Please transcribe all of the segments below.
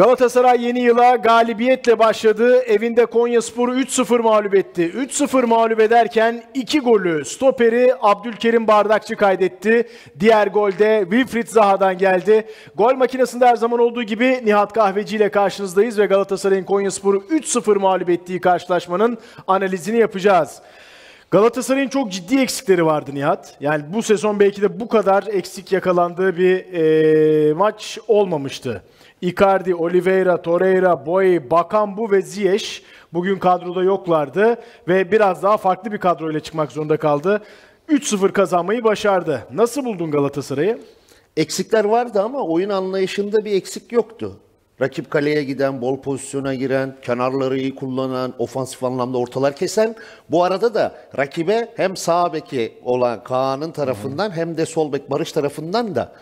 Galatasaray yeni yıla galibiyetle başladı. Evinde Konyaspor'u 3-0 mağlup etti. 3-0 mağlup ederken 2 golü stoperi Abdülkerim Bardakçı kaydetti. Diğer golde Wilfried Zaha'dan geldi. Gol makinesinde her zaman olduğu gibi Nihat Kahveci ile karşınızdayız ve Galatasaray'ın Konyaspor'u 3-0 mağlup ettiği karşılaşmanın analizini yapacağız. Galatasaray'ın çok ciddi eksikleri vardı Nihat. Yani bu sezon belki de bu kadar eksik yakalandığı bir e, maç olmamıştı. Icardi, Oliveira, Torreira, Boy, Bakambu ve Ziyech bugün kadroda yoklardı ve biraz daha farklı bir kadroyla çıkmak zorunda kaldı. 3-0 kazanmayı başardı. Nasıl buldun Galatasaray'ı? Eksikler vardı ama oyun anlayışında bir eksik yoktu. Rakip kaleye giden, bol pozisyona giren, kenarları iyi kullanan, ofansif anlamda ortalar kesen. Bu arada da rakibe hem sağ beki olan Kaan'ın tarafından hem de sol bek Barış tarafından da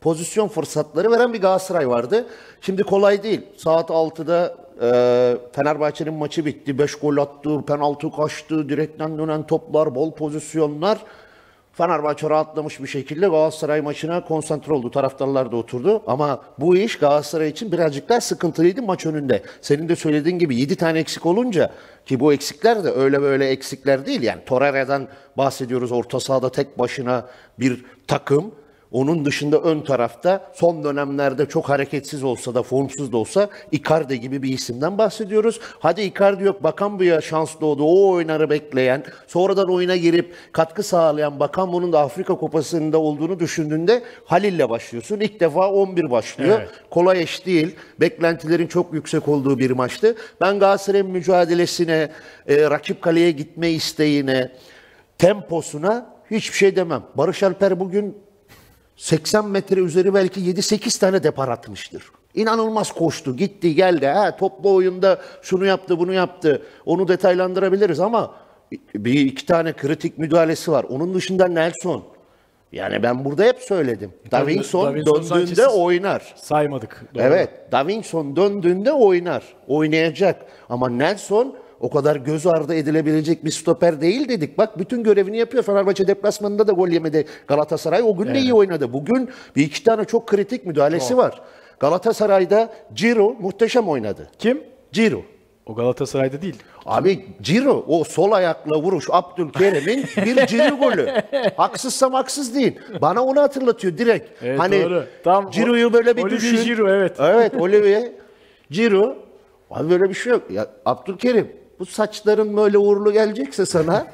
pozisyon fırsatları veren bir Galatasaray vardı. Şimdi kolay değil. Saat 6'da e, Fenerbahçe'nin maçı bitti. 5 gol attı, penaltı kaçtı, direkten dönen toplar, bol pozisyonlar. Fenerbahçe rahatlamış bir şekilde Galatasaray maçına konsantre oldu. Taraftarlar da oturdu. Ama bu iş Galatasaray için birazcık daha sıkıntılıydı maç önünde. Senin de söylediğin gibi 7 tane eksik olunca ki bu eksikler de öyle böyle eksikler değil. Yani Torreira'dan bahsediyoruz orta sahada tek başına bir takım. Onun dışında ön tarafta son dönemlerde çok hareketsiz olsa da formsuz da olsa Icardi gibi bir isimden bahsediyoruz. Hadi Icardi yok Bakan buya şans doğdu. O oynarı bekleyen, sonradan oyuna girip katkı sağlayan Bakan bunun da Afrika Kupası'nda olduğunu düşündüğünde Halil'le başlıyorsun. İlk defa 11 başlıyor. Evet. Kolay iş değil. Beklentilerin çok yüksek olduğu bir maçtı. Ben Galatasaray'ın mücadelesine, e, rakip kaleye gitme isteğine, temposuna hiçbir şey demem. Barış Alper bugün 80 metre üzeri belki 7-8 tane depar atmıştır. İnanılmaz koştu, gitti, geldi. Ha, toplu oyunda şunu yaptı, bunu yaptı. Onu detaylandırabiliriz ama bir iki tane kritik müdahalesi var. Onun dışında Nelson. Yani ben burada hep söyledim. Davinson, Davinson döndüğünde oynar. Saymadık. Doğru. Evet, Davinson döndüğünde oynar. Oynayacak. Ama Nelson o kadar göz ardı edilebilecek bir stoper değil dedik. Bak bütün görevini yapıyor. Fenerbahçe deplasmanında da gol yemedi Galatasaray. O gün de iyi oynadı. Bugün bir iki tane çok kritik müdahalesi var. Galatasaray'da Ciro muhteşem oynadı. Kim? Ciro. O Galatasaray'da değil. Abi Ciro o sol ayakla vuruş Abdülkerim'in bir Ciro golü. Haksızsam haksız değil. Bana onu hatırlatıyor direkt. Evet, hani doğru. Tam Ciro'yu böyle bir Olivier düşün. Giroud, evet. Evet Olivier Ciro. Abi böyle bir şey yok. Ya Abdülkerim bu saçların böyle uğurlu gelecekse sana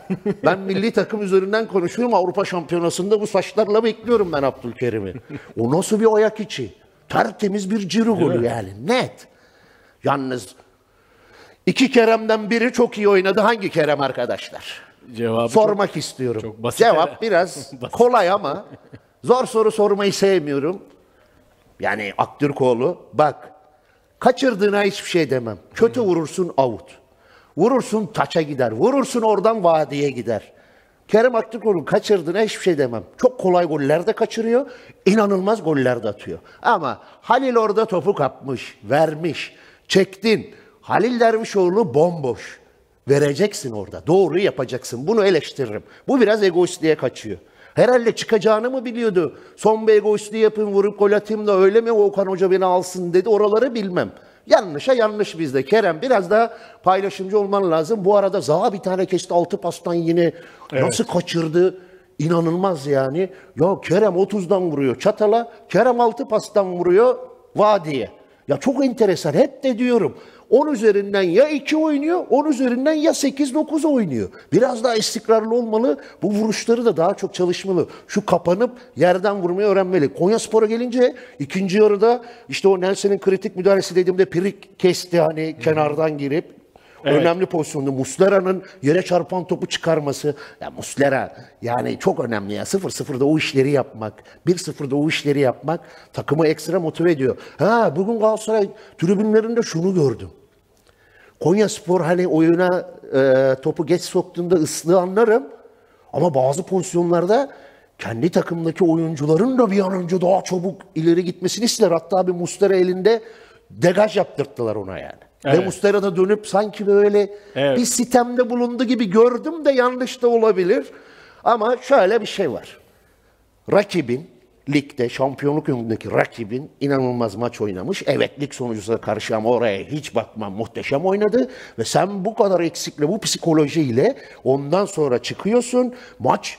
ben milli takım üzerinden konuşuyorum Avrupa Şampiyonası'nda bu saçlarla bekliyorum ben Abdülkerim'i. O nasıl bir ayak içi? Tertemiz bir Ciro golü yani net. Yalnız iki Kerem'den biri çok iyi oynadı. Hangi Kerem arkadaşlar? Cevabı Sormak istiyorum. çok basit Cevap herhalde. biraz kolay ama zor soru sormayı sevmiyorum. Yani Aktürkoğlu bak kaçırdığına hiçbir şey demem. Kötü vurursun out. Vurursun taça gider. Vurursun oradan vadiye gider. Kerem Aktürkoğlu kaçırdığına hiçbir şey demem. Çok kolay goller de kaçırıyor. inanılmaz goller de atıyor. Ama Halil orada topu kapmış, vermiş, çektin. Halil Dervişoğlu bomboş. Vereceksin orada. Doğru yapacaksın. Bunu eleştiririm. Bu biraz egoistliğe kaçıyor. Herhalde çıkacağını mı biliyordu? Son bir egoistliği yapayım, vurup gol atayım da öyle mi Okan Hoca beni alsın dedi. Oraları bilmem. Yanlışa yanlış bizde. Kerem biraz daha paylaşımcı olman lazım. Bu arada Zaha bir tane kesti altı pastan yine. Nasıl kaçırdı? İnanılmaz yani. Ya Kerem 30'dan vuruyor çatala. Kerem altı pastan vuruyor vadiye. Ya çok enteresan. Hep de diyorum. 10 üzerinden ya 2 oynuyor, 10 üzerinden ya 8-9 oynuyor. Biraz daha istikrarlı olmalı. Bu vuruşları da daha çok çalışmalı. Şu kapanıp yerden vurmayı öğrenmeli. Konyaspor'a gelince ikinci yarıda işte o Nelson'ın kritik müdahalesi dediğimde Pirik kesti hani kenardan girip. Önemli pozisyonda Muslera'nın yere çarpan topu çıkarması. Ya Muslera yani çok önemli ya. 0-0'da o işleri yapmak, 1-0'da o işleri yapmak takımı ekstra motive ediyor. Ha bugün Galatasaray tribünlerinde şunu gördüm. Konya Spor hani oyuna e, topu geç soktuğunda ıslığı anlarım. Ama bazı pozisyonlarda kendi takımdaki oyuncuların da bir an önce daha çabuk ileri gitmesini ister. Hatta bir Mustera elinde degaj yaptırttılar ona yani. Ve Evet. Muslera da dönüp sanki böyle Evet. bir sitemde bulundu gibi gördüm de yanlış da olabilir. Ama şöyle bir şey var. Rakibin ligde şampiyonluk yolundaki rakibin inanılmaz maç oynamış. Evet lig sonucuna karşı ama oraya hiç bakmam muhteşem oynadı. Ve sen bu kadar eksikle bu psikolojiyle ondan sonra çıkıyorsun. Maç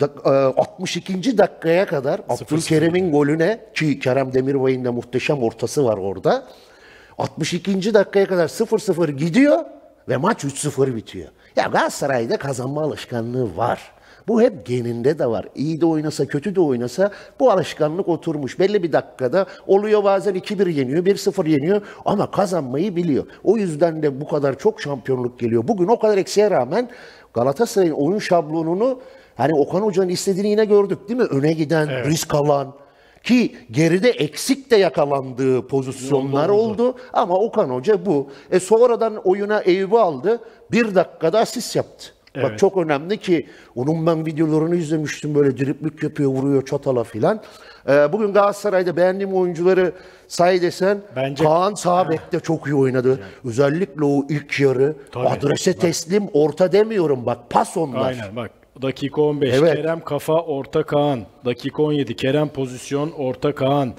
dak- e, 62. dakikaya kadar Abdülkerim'in golüne ki Kerem Demirbay'ın da muhteşem ortası var orada. 62. dakikaya kadar 0-0 gidiyor ve maç 3-0 bitiyor. Ya Galatasaray'da kazanma alışkanlığı var. Bu hep geninde de var. İyi de oynasa, kötü de oynasa bu alışkanlık oturmuş. Belli bir dakikada oluyor bazen 2-1 yeniyor, 1-0 yeniyor ama kazanmayı biliyor. O yüzden de bu kadar çok şampiyonluk geliyor. Bugün o kadar eksiğe rağmen Galatasaray'ın oyun şablonunu hani Okan Hoca'nın istediğini yine gördük değil mi? Öne giden, risk alan, ki geride eksik de yakalandığı pozisyonlar oldu. Ama Okan Hoca bu. E sonradan oyuna Eyüp'ü aldı. Bir dakikada asist yaptı. Bak çok önemli ki onun ben videolarını izlemiştim böyle driplik yapıyor vuruyor çatala filan. E, bugün Galatasaray'da beğendiğim oyuncuları say desen Bence- Kaan sağ bekte çok iyi oynadı. Özellikle o ilk yarı Tabii. adrese teslim orta demiyorum bak pas onlar. Aynen bak. Dakika 15 Evet. Kerem kafa orta Kaan. Dakika 17 Kerem pozisyon orta Kaan.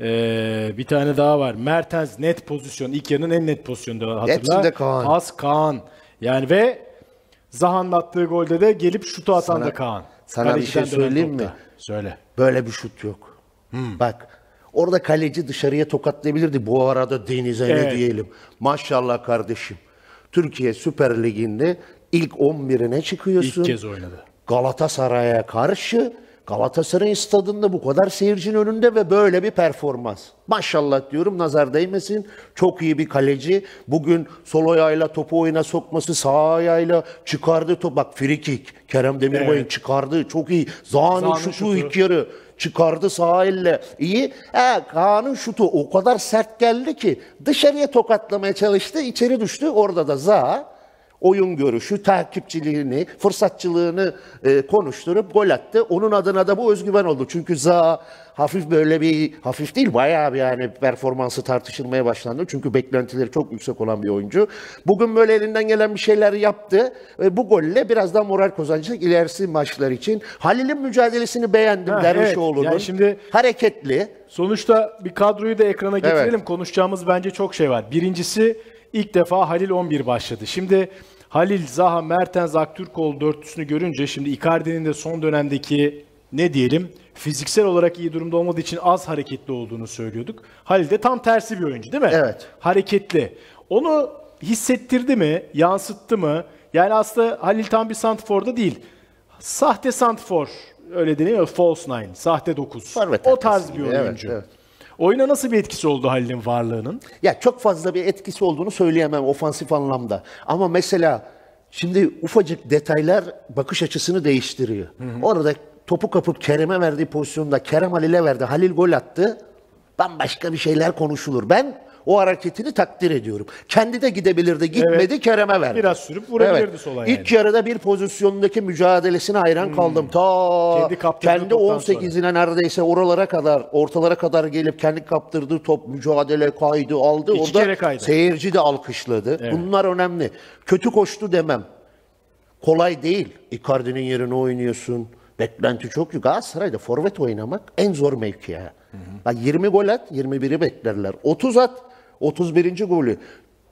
Ee, bir tane daha var. Mertens net pozisyon. İlk yarının en net pozisyonu da hatırla. Hepsinde Kaan. Pas Kaan. Yani ve Zaha'nın attığı golde de gelip şutu atan Sana- da Kaan. sana bir Kaleciden şey dönen söyleyeyim mi? Söyle. Böyle bir şut yok. Bak orada kaleci dışarıya tokatlayabilirdi. Bu arada Deniz'e ne Evet. diyelim. Maşallah kardeşim. Türkiye Süper Ligi'nde ilk 11'ine çıkıyorsun. İlk kez oynadı. Galatasaray'a karşı Galatasaray stadında bu kadar seyircinin önünde ve böyle bir performans. Maşallah diyorum nazar değmesin. Çok iyi bir kaleci. Bugün sol ayağıyla topu oyuna sokması, sağ ayağıyla çıkardığı top. Bak free kick. Kerem Demirbay'ın Evet. çıkardığı çok iyi. Zaha'nın şutu, şutu. ilk yarı çıkardı sağ elle. İyi. He, Kaan'ın şutu o kadar sert geldi ki dışarıya tokatlamaya çalıştı. içeri düştü. Orada da Zaha oyun görüşü, takipçiliğini, fırsatçılığını e, konuşturup gol attı. Onun adına da bu özgüven oldu. Çünkü Zaha hafif böyle bir, hafif değil bayağı bir yani performansı tartışılmaya başlandı. Çünkü beklentileri çok yüksek olan bir oyuncu. Bugün böyle elinden gelen bir şeyler yaptı. ve bu golle biraz daha moral kazanacak ilerisi maçlar için. Halil'in mücadelesini beğendim Ha, Dervişoğlu'nun. evet. Yani şimdi- Hareketli. Sonuçta bir kadroyu da ekrana getirelim. Konuşacağımız bence çok şey var. Birincisi ilk defa Halil 11 başladı. Şimdi Halil, Zaha, Mertens, Aktürkoğlu dörtlüsünü görünce şimdi Icardi'nin de son dönemdeki ne diyelim fiziksel olarak iyi durumda olmadığı için az hareketli olduğunu söylüyorduk. Halil de tam tersi bir oyuncu değil mi? Evet. Hareketli. Onu hissettirdi mi? Yansıttı mı? Yani aslında Halil tam bir santrforda değil. Sahte santrfor öyle deniyor false nine, sahte 9. Forvet O tarz arkası bir gibi, evet, oyuncu. evet. Oyuna nasıl bir etkisi oldu Halil'in varlığının? Ya çok fazla bir etkisi olduğunu söyleyemem ofansif anlamda. Ama mesela şimdi ufacık detaylar bakış açısını değiştiriyor. Orada topu kapıp Kerem'e verdiği pozisyonda Kerem Halil'e verdi. Halil gol attı. Bambaşka bir şeyler konuşulur. Ben o hareketini takdir ediyorum. Kendi de gidebilirdi. Gitmedi Evet. Kerem'e verdi. Biraz sürüp vurabilirdi sola yani. İlk yarıda bir pozisyondaki mücadelesine hayran kaldım. Ta Kendi kendi toptan 18'ine neredeyse oralara kadar, ortalara kadar gelip kendi kaptırdığı top mücadele kaydı, aldı. İki Orada kere kaydı. Seyirci de alkışladı. Bunlar önemli. Kötü koştu demem. Kolay değil. Icardi'nin yerine oynuyorsun. Beklenti çok yüksek. Galatasaray'da forvet oynamak en zor mevki ya. Bak 20 gol at, 21'i beklerler. 30 at, 31. golü.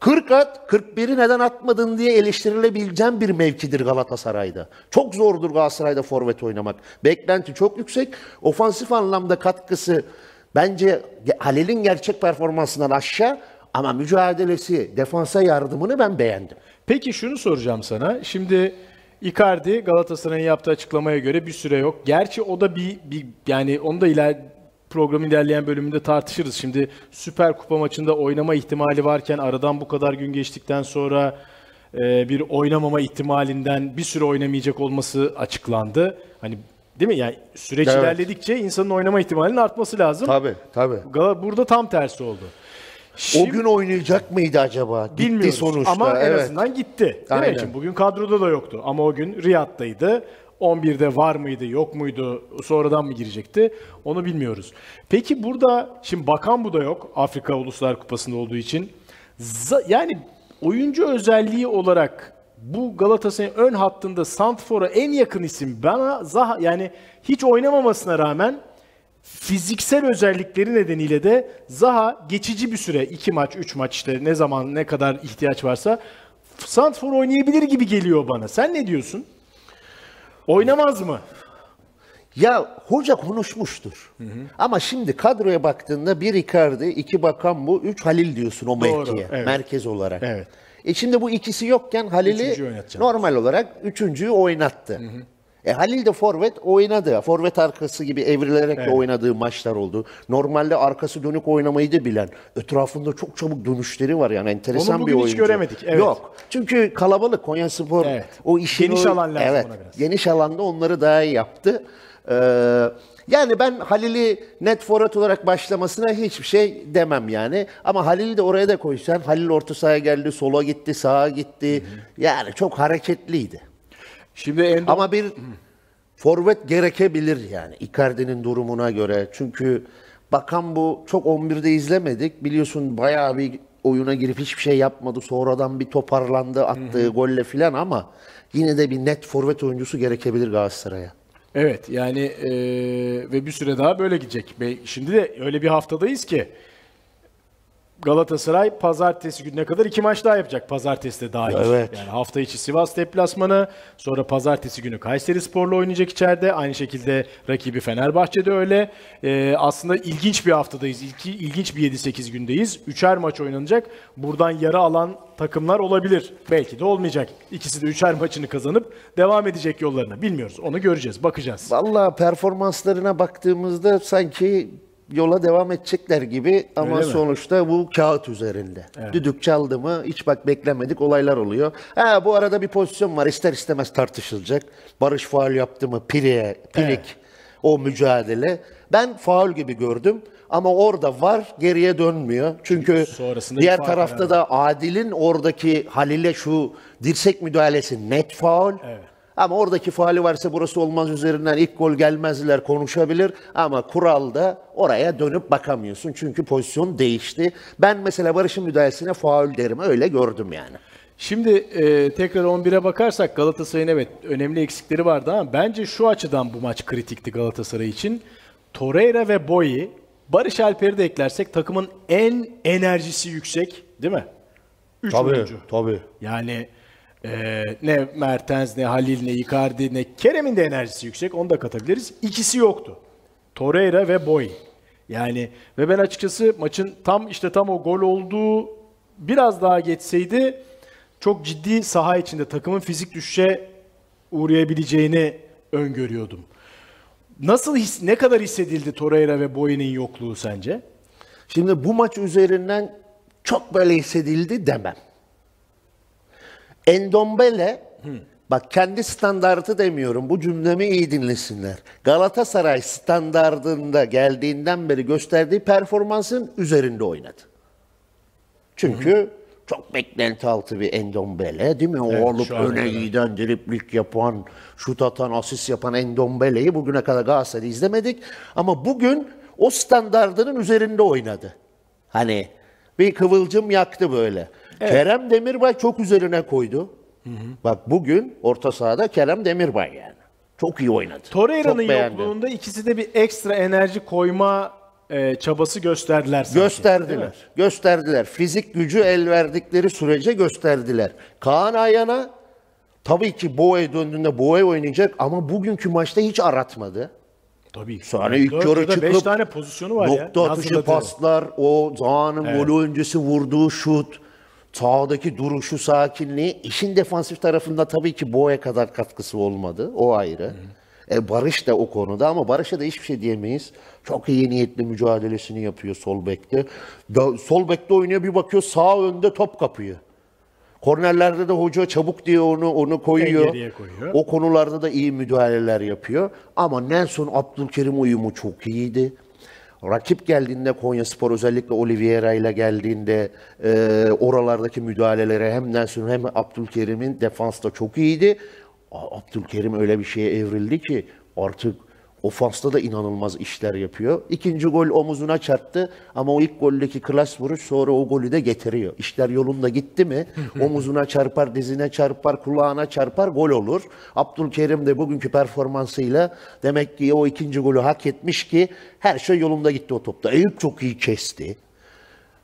40 at, 41'i neden atmadın diye eleştirilebileceğin bir mevkidir Galatasaray'da. Çok zordur Galatasaray'da forvet oynamak. Beklenti çok yüksek. Ofansif anlamda katkısı bence Halil'in gerçek performansından aşağı ama mücadelesi, defansa yardımını ben beğendim. Peki şunu soracağım sana. Şimdi Icardi Galatasaray'ın yaptığı açıklamaya göre bir süre yok. Gerçi o da bir, bir yani onu da iler programın ilerleyen bölümünde tartışırız. Şimdi Süper Kupa maçında oynama ihtimali varken aradan bu kadar gün geçtikten sonra e, bir oynamama ihtimalinden bir süre oynamayacak olması açıklandı. Hani değil mi? Yani süreç Evet. ilerledikçe insanın oynama ihtimalinin artması lazım. Tabii, tabii. Gal- Burada tam tersi oldu. O Şimdi- gün oynayacak mıydı acaba? Gitti Bilmiyoruz sonuçta. ama en evet. azından gitti. Değil mi? Aynen. Şimdi bugün kadroda da yoktu ama o gün Riyad'daydı. 11'de var mıydı, yok muydu, sonradan mı girecekti onu bilmiyoruz. Peki burada şimdi Bakan bu da yok Afrika Uluslar Kupası'nda olduğu için. Yani oyuncu özelliği olarak bu Galatasaray'ın ön hattında Santfor'a en yakın isim bana Zaha yani hiç oynamamasına rağmen fiziksel özellikleri nedeniyle de Zaha geçici bir süre 2 maç 3 maç işte ne zaman ne kadar ihtiyaç varsa Santfor oynayabilir gibi geliyor bana. Sen ne diyorsun? Oynamaz mı? Ya hoca konuşmuştur. Ama şimdi kadroya baktığında bir Icardi, iki Bakan bu, üç Halil diyorsun o Doğru, mevkiye, evet. merkez olarak. Evet. E şimdi bu ikisi yokken Halil'i normal olarak üçüncüyü oynattı. E Halil de forvet oynadı. Forvet arkası gibi evrilerek de oynadığı maçlar oldu. Normalde arkası dönük oynamayı da bilen. Etrafında çok çabuk dönüşleri var yani enteresan Onu bir bugün hiç oyuncu. göremedik, evet. Yok. Çünkü kalabalık Konya Spor Evet. o işin Geniş o- alan lazım evet, ona biraz. Geniş alanda onları daha iyi yaptı. Ee, yani ben Halil'i net forvet olarak başlamasına hiçbir şey demem yani. Ama Halil'i de oraya da koysan Halil orta sahaya geldi, sola gitti, sağa gitti. Yani çok hareketliydi. Şimdi Endo Ama bir forvet gerekebilir yani Icardi'nin durumuna göre. Çünkü bakan bu çok 11'de izlemedik. Biliyorsun bayağı bir oyuna girip hiçbir şey yapmadı. Sonradan bir toparlandı attığı golle filan ama yine de bir net forvet oyuncusu gerekebilir Galatasaray'a. Evet yani eee, ve bir süre daha böyle gidecek. Şimdi de öyle bir haftadayız ki Galatasaray pazartesi gününe kadar iki maç daha yapacak pazartesi de dahil. Evet. Yani hafta içi Sivas deplasmanı, sonra pazartesi günü Kayseri Spor'la oynayacak içeride. Aynı şekilde rakibi Fenerbahçe'de öyle. Ee, aslında ilginç bir haftadayız. İlki, ilginç bir 7-8 gündeyiz. Üçer maç oynanacak. Buradan yarı alan takımlar olabilir. Belki de olmayacak. İkisi de üçer maçını kazanıp devam edecek yollarına. Bilmiyoruz. Onu göreceğiz. Bakacağız. Vallahi performanslarına baktığımızda sanki yola devam edecekler gibi ama Öyle mi? sonuçta bu kağıt üzerinde. Düdük çaldı mı hiç bak beklemedik olaylar oluyor. Ha bu arada bir pozisyon var ister istemez tartışılacak. Barış faul yaptı mı Piri'ye, Pirik Evet. o mücadele. Ben faul gibi gördüm ama orada var geriye dönmüyor. Çünkü Sonrasında diğer tarafta karar da Adil'in oradaki Halil'e şu dirsek müdahalesi net faul. Evet. Ama oradaki faali varsa burası olmaz üzerinden ilk gol gelmezler konuşabilir. Ama kuralda oraya dönüp bakamıyorsun. Çünkü pozisyon değişti. Ben mesela Barış'ın müdahalesine faul derim. Öyle gördüm yani. Şimdi e, tekrar 11'e bakarsak Galatasaray'ın evet önemli eksikleri vardı ama bence şu açıdan bu maç kritikti Galatasaray için. Torreira ve Boyi, Barış Alper'i de eklersek takımın en enerjisi yüksek değil mi? Üç oyuncu. tabii. Yani e, ne Mertens, ne Halil, ne Icardi, ne Kerem'in de enerjisi yüksek. Onu da katabiliriz. İkisi yoktu. Torreira ve Boy. Yani ve ben açıkçası maçın tam işte tam o gol olduğu biraz daha geçseydi çok ciddi saha içinde takımın fizik düşüşe uğrayabileceğini öngörüyordum. Nasıl his, ne kadar hissedildi Torreira ve Boy'un yokluğu sence? Şimdi bu maç üzerinden çok böyle hissedildi demem. Endombele bak kendi standartı demiyorum. Bu cümlemi iyi dinlesinler. Galatasaray standardında geldiğinden beri gösterdiği performansın üzerinde oynadı. Çünkü çok beklenti altı bir Endombele değil mi? O Evet, alıp öne kadar. giden, driplik yapan, şut atan, asist yapan Endombele'yi bugüne kadar Galatasaray'da izlemedik. Ama bugün o standardının üzerinde oynadı. Hani bir kıvılcım yaktı böyle. Kerem Demirbay çok üzerine koydu. Bak bugün orta sahada Kerem Demirbay yani. Çok iyi oynadı. Torreira'nın yokluğunda ikisi de bir ekstra enerji koyma e, çabası gösterdiler sanki. Gösterdiler. Gösterdiler. Fizik gücü el verdikleri sürece gösterdiler. Kaan Ayhan'a tabii ki Boğa'ya döndüğünde Boğa oynayacak ama bugünkü maçta hiç aratmadı. Tabii. Sahne ilk yarı çıkıp tane pozisyonu var ya. nokta atışı paslar, o Zaha'nın golü öncesi vurduğu şut, sahadaki duruşu, sakinliği. işin defansif tarafında tabii ki Boğa'ya kadar katkısı olmadı. O ayrı. E, Barış da o konuda ama Barış'a da hiçbir şey diyemeyiz. Çok iyi niyetli mücadelesini yapıyor sol bekte. Da- Sol bekte oynuyor bir bakıyor sağ önde top kapıyor. Kornerlerde de hoca çabuk diye onu onu koyuyor. Koyuyor. O konularda da iyi müdahaleler yapıyor. Ama Nelson Abdülkerim uyumu çok iyiydi. Rakip geldiğinde Konya Spor özellikle Oliveira ile geldiğinde e, oralardaki müdahalelere hem Nelson hem Abdülkerim'in defansta çok iyiydi. Abdülkerim öyle bir şeye evrildi ki artık ofansta da inanılmaz işler yapıyor. İkinci gol omuzuna çarptı ama o ilk goldeki klas vuruş sonra o golü de getiriyor. İşler yolunda gitti mi omuzuna çarpar, dizine çarpar, kulağına çarpar gol olur. Abdülkerim de bugünkü performansıyla demek ki o ikinci golü hak etmiş ki her şey yolunda gitti o topta. Eyüp çok iyi kesti.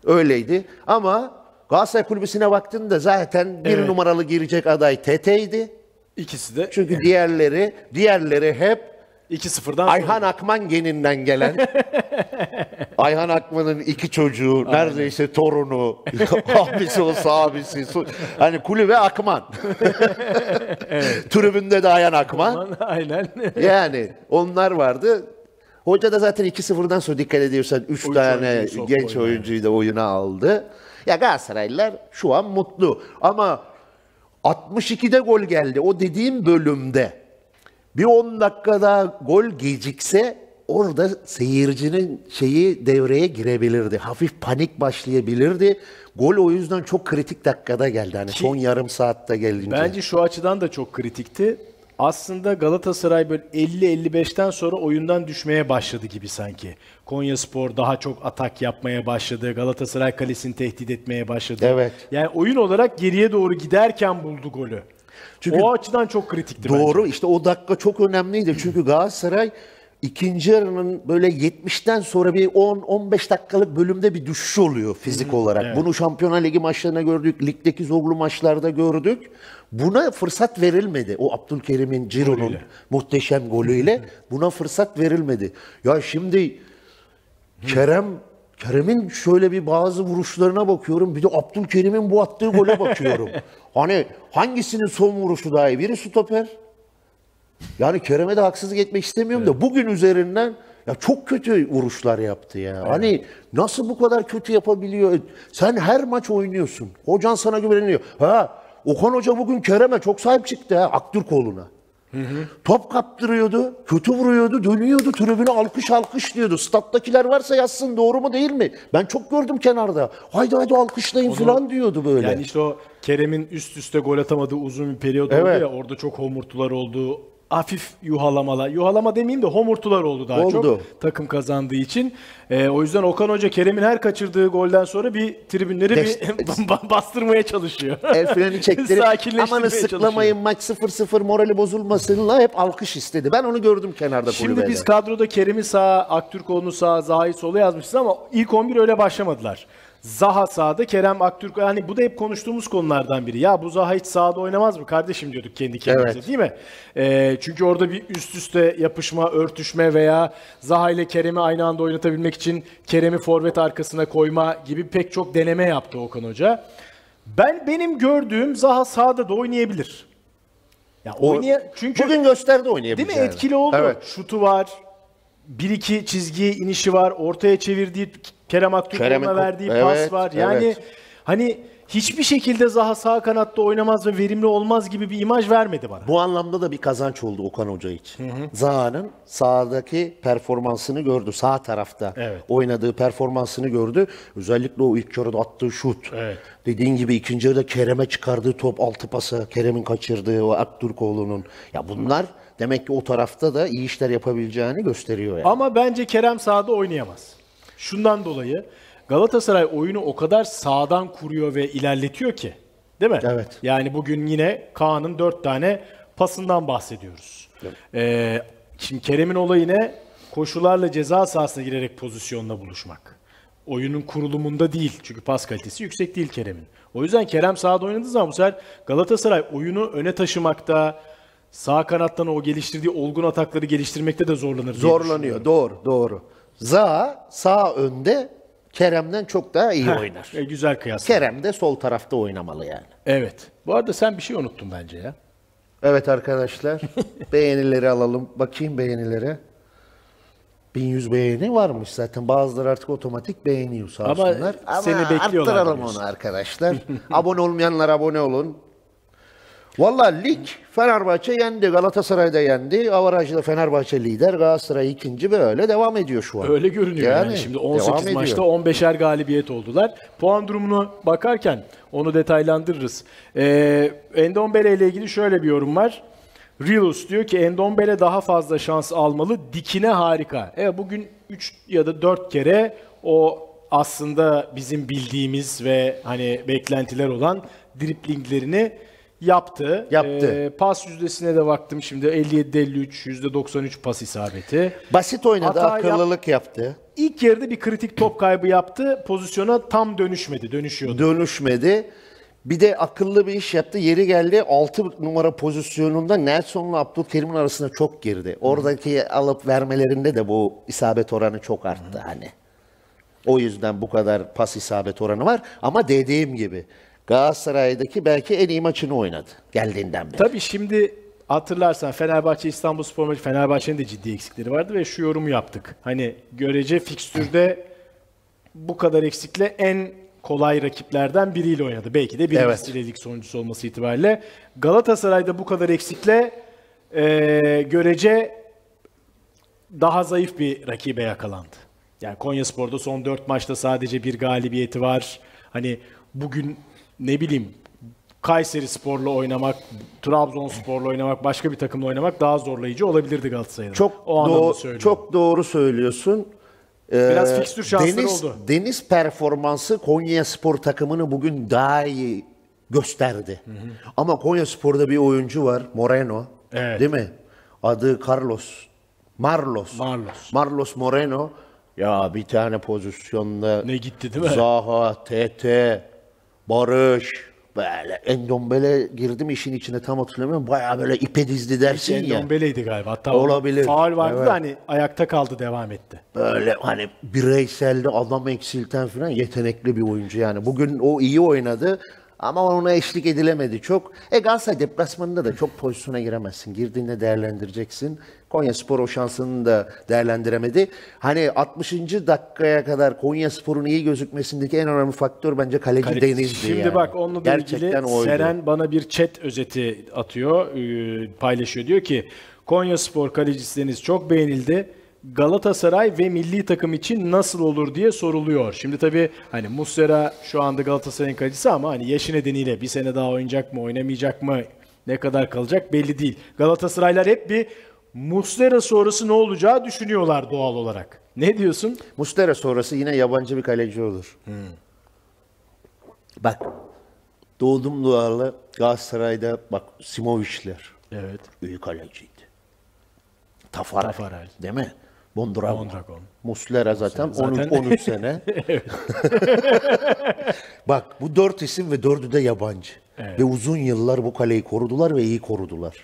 Öyleydi ama Galatasaray kulübüsüne baktığında zaten bir Evet. numaralı girecek aday Tete'ydi. İkisi de Çünkü diğerleri diğerleri hep 2-0'dan Ayhan Akman geninden gelen Ayhan Akman'ın iki çocuğu, neredeyse torunu, abisi olsa abisi. Hani kulübe Akman. Tribünde de Ayhan Akman. aynen. Yani onlar vardı. Hoca da zaten 2-0'dan sonra dikkat ediyorsan 3 Üç tane oyuncuyu soktu genç oyuna. oyuncuyu da oyuna aldı. Ya Galatasaraylılar şu an mutlu. Ama 62'de gol geldi. O dediğim bölümde bir 10 dakikada gol gecikse orada seyircinin şeyi devreye girebilirdi. Hafif panik başlayabilirdi. Gol o yüzden çok kritik dakikada geldi. Hani son yarım saatte gelince. Bence şu açıdan da çok kritikti. Aslında Galatasaray böyle 50-55'ten sonra oyundan düşmeye başladı gibi sanki. Konya Spor daha çok atak yapmaya başladı. Galatasaray kalesini tehdit etmeye başladı. Evet. Yani oyun olarak geriye doğru giderken buldu golü. Çünkü- o açıdan çok kritikti bence. Doğru işte o dakika çok önemliydi. Çünkü Galatasaray ikinci yarının böyle 70'ten sonra bir 10-15 dakikalık bölümde bir düşüş oluyor fizik olarak. Bunu Şampiyonlar Ligi maçlarında gördük, ligdeki zorlu maçlarda gördük. Buna fırsat verilmedi. O Abdülkerim'in Ciro'nun muhteşem golüyle buna fırsat verilmedi. Ya şimdi Kerem Kerem'in şöyle bir bazı vuruşlarına bakıyorum. Bir de Abdülkerim'in bu attığı gole bakıyorum. hani hangisinin son vuruşu daha iyi? Biri stoper. Yani Kerem'e de haksızlık etmek istemiyorum da bugün üzerinden ya çok kötü vuruşlar yaptı ya. Hani nasıl bu kadar kötü yapabiliyor? Sen her maç oynuyorsun. Hocan sana güveniyor. Ha Okan Hoca bugün Kerem'e çok sahip çıktı ha Aktürkoğlu'na. Top kaptırıyordu, kötü vuruyordu, dönüyordu, tribüne alkış alkış diyordu. Stat'takiler varsa yazsın doğru mu değil mi? Ben çok gördüm kenarda. Haydi haydi alkışlayın falan diyordu böyle. Yani işte o Kerem'in üst üste gol atamadığı uzun bir periyot oldu Evet. ya orada çok homurtular oldu. Hafif yuhalamalar. Yuhalama demeyeyim de homurtular oldu daha Oldu. çok takım kazandığı için. Ee, o yüzden Okan Hoca Kerem'in her kaçırdığı golden sonra bir tribünleri bir Dest- bastırmaya çalışıyor. El freni çektirip amanı sıklamayın maç 0-0 morali bozulmasınla hep alkış istedi. Ben onu gördüm kenarda Şimdi kulübede. biz kadroda Kerem'i sağa, Aktürkoğlu'nu sağa, Zaha'yı sola yazmışız ama ilk 11 öyle başlamadılar. Zaha sağda, Kerem Aktürkoğlu. Hani bu da hep konuştuğumuz konulardan biri. Ya bu Zaha hiç sağda oynamaz mı kardeşim diyorduk kendi kendimize Evet. değil mi? Ee, çünkü orada bir üst üste yapışma, örtüşme veya Zaha ile Kerem'i aynı anda oynatabilmek için Kerem'i forvet arkasına koyma gibi pek çok deneme yaptı Okan Hoca. Ben benim gördüğüm Zaha sağda da oynayabilir. Ya oynaya çünkü Bugün gösterdi Değil oynayabileceğini. mi? Etkili oldu. Evet. Şutu var. Bir iki çizgiye inişi var. Ortaya çevirdiği Kerem Aktürkoğlu'na verdiği Evet, pas var. Yani evet. hani hiçbir şekilde Zaha sağ kanatta oynamaz ve verimli olmaz gibi bir imaj vermedi bana. Bu anlamda da bir kazanç oldu Okan Hoca için. Zaha'nın sahadaki performansını gördü. Sağ tarafta Evet. oynadığı performansını gördü. Özellikle o ilk yarıda attığı şut. Evet. Dediğin gibi ikinci yarıda Kerem'e çıkardığı top altı pası. Kerem'in kaçırdığı o Aktürkoğlu'nun. Ya bunlar demek ki o tarafta da iyi işler yapabileceğini gösteriyor yani. Ama bence Kerem sağda oynayamaz. Şundan dolayı Galatasaray oyunu o kadar sağdan kuruyor ve ilerletiyor ki. Değil mi? Evet. Yani bugün yine Kaan'ın dört tane pasından bahsediyoruz. Ee, şimdi Kerem'in olayı ne? Koşularla ceza sahasına girerek pozisyonla buluşmak. Oyunun kurulumunda değil. Çünkü pas kalitesi yüksek değil Kerem'in. O yüzden Kerem sahada oynadığı zaman bu sefer Galatasaray oyunu öne taşımakta, sağ kanattan o geliştirdiği olgun atakları geliştirmekte de zorlanır. Zorlanıyor. Doğru, doğru. Zaha sağ önde Kerem'den çok daha iyi Heh, oynar. e, güzel kıyas. Kerem de sol tarafta oynamalı yani. Evet. Bu arada sen bir şey unuttun bence ya. Evet arkadaşlar. beğenileri alalım. Bakayım beğenilere. 1100 beğeni varmış zaten. Bazıları artık otomatik beğeniyor sağ Ama olsunlar. seni bekliyorlar arttıralım onu arkadaşlar. abone olmayanlar abone olun. Valla lig Fenerbahçe yendi. Galatasaray da yendi. Avaraj'da Fenerbahçe lider. Galatasaray ikinci böyle devam ediyor şu an. Öyle görünüyor yani. Yani, Şimdi devam 18 ediyor. maçta 15'er galibiyet oldular. Puan durumunu bakarken onu detaylandırırız. Ee, Endombele ile ilgili şöyle bir yorum var. Rilus diyor ki Endombele daha fazla şans almalı. Dikine harika. Evet bugün 3 ya da 4 kere o aslında bizim bildiğimiz ve hani beklentiler olan driplinglerini yaptı. Yaptı. Ee, pas yüzdesine de baktım şimdi 57-53 %93 pas isabeti. Basit oynadı, Hata yap- akıllılık yaptı. İlk yarıda bir kritik top kaybı yaptı. Pozisyona tam dönüşmedi. Dönüşüyordu. Dönüşmedi. Bir de akıllı bir iş yaptı. Yeri geldi 6 numara pozisyonunda Nelson'la Abdülkerim'in arasında çok girdi. Oradaki alıp vermelerinde de bu isabet oranı çok arttı hani. O yüzden bu kadar pas isabet oranı var. Ama dediğim gibi Galatasaray'daki belki en iyi maçını oynadı geldiğinden beri. Tabii şimdi hatırlarsan Fenerbahçe İstanbul Spor maçı Fenerbahçe'nin de ciddi eksikleri vardı ve şu yorumu yaptık. Hani görece fikstürde bu kadar eksikle en kolay rakiplerden biriyle oynadı. Belki de birincisiyle lig sonuncusu olması itibariyle. Galatasaray'da bu kadar eksikle eee, görece daha zayıf bir rakibe yakalandı. Yani Konyaspor'da son 4 maçta sadece bir galibiyeti var. Hani bugün ne bileyim Kayseri Spor'la oynamak, Trabzonspor'la oynamak, başka bir takımla oynamak daha zorlayıcı olabilirdi Galatasaray'ın. Çok o söylüyorum. çok doğru söylüyorsun. Ee, Biraz fikstür şansları Deniz, oldu. Deniz performansı Konya Spor takımını bugün daha iyi gösterdi. Ama Konya Spor'da bir oyuncu var, Moreno. Evet. Değil mi? Adı Carlos. Marlos. Marlos. Marlos Moreno. Ya bir tane pozisyonda Ne gitti değil mi? Zaha, TT, Barış, böyle Endombele girdim işin içine tam hatırlamıyorum. Baya böyle ipe dizdi dersin ya. Endombele'ydi galiba. Hatta Olabilir. Faul vardı Evet. da hani ayakta kaldı devam etti. Böyle hani bireyselde adam eksilten falan yetenekli bir oyuncu yani. Bugün o iyi oynadı ama ona eşlik edilemedi çok. E Galatasaray deplasmanında da çok pozisyona giremezsin. Girdiğinde değerlendireceksin. Konya Spor o şansını da değerlendiremedi. Hani 60. dakikaya kadar Konya Spor'un iyi gözükmesindeki en önemli faktör bence kaleci Kale- Deniz'di Şimdi yani. bak onunla da Gerçekten ilgili oydu. Seren bana bir chat özeti atıyor, e, paylaşıyor. Diyor ki Konya Spor kalecisi Deniz çok beğenildi. Galatasaray ve milli takım için nasıl olur diye soruluyor. Şimdi tabii hani Muslera şu anda Galatasaray'ın kalecisi ama hani yaşı nedeniyle bir sene daha oynayacak mı, oynamayacak mı, ne kadar kalacak belli değil. Galatasaraylar hep bir Muslera sonrası ne olacağı düşünüyorlar doğal olarak. Ne diyorsun? Mustera sonrası yine yabancı bir kaleci olur. Bak doğdum dualı Galatasaray'da bak Simovic'ler Evet. iyi kaleciydi. Tafarel. Tafarel. Değil mi? Mondragon. Mondragon. Muslera zaten, Zaten- 13, 13 sene. Bak bu dört isim ve dördü de yabancı. Ve uzun yıllar bu kaleyi korudular ve iyi korudular.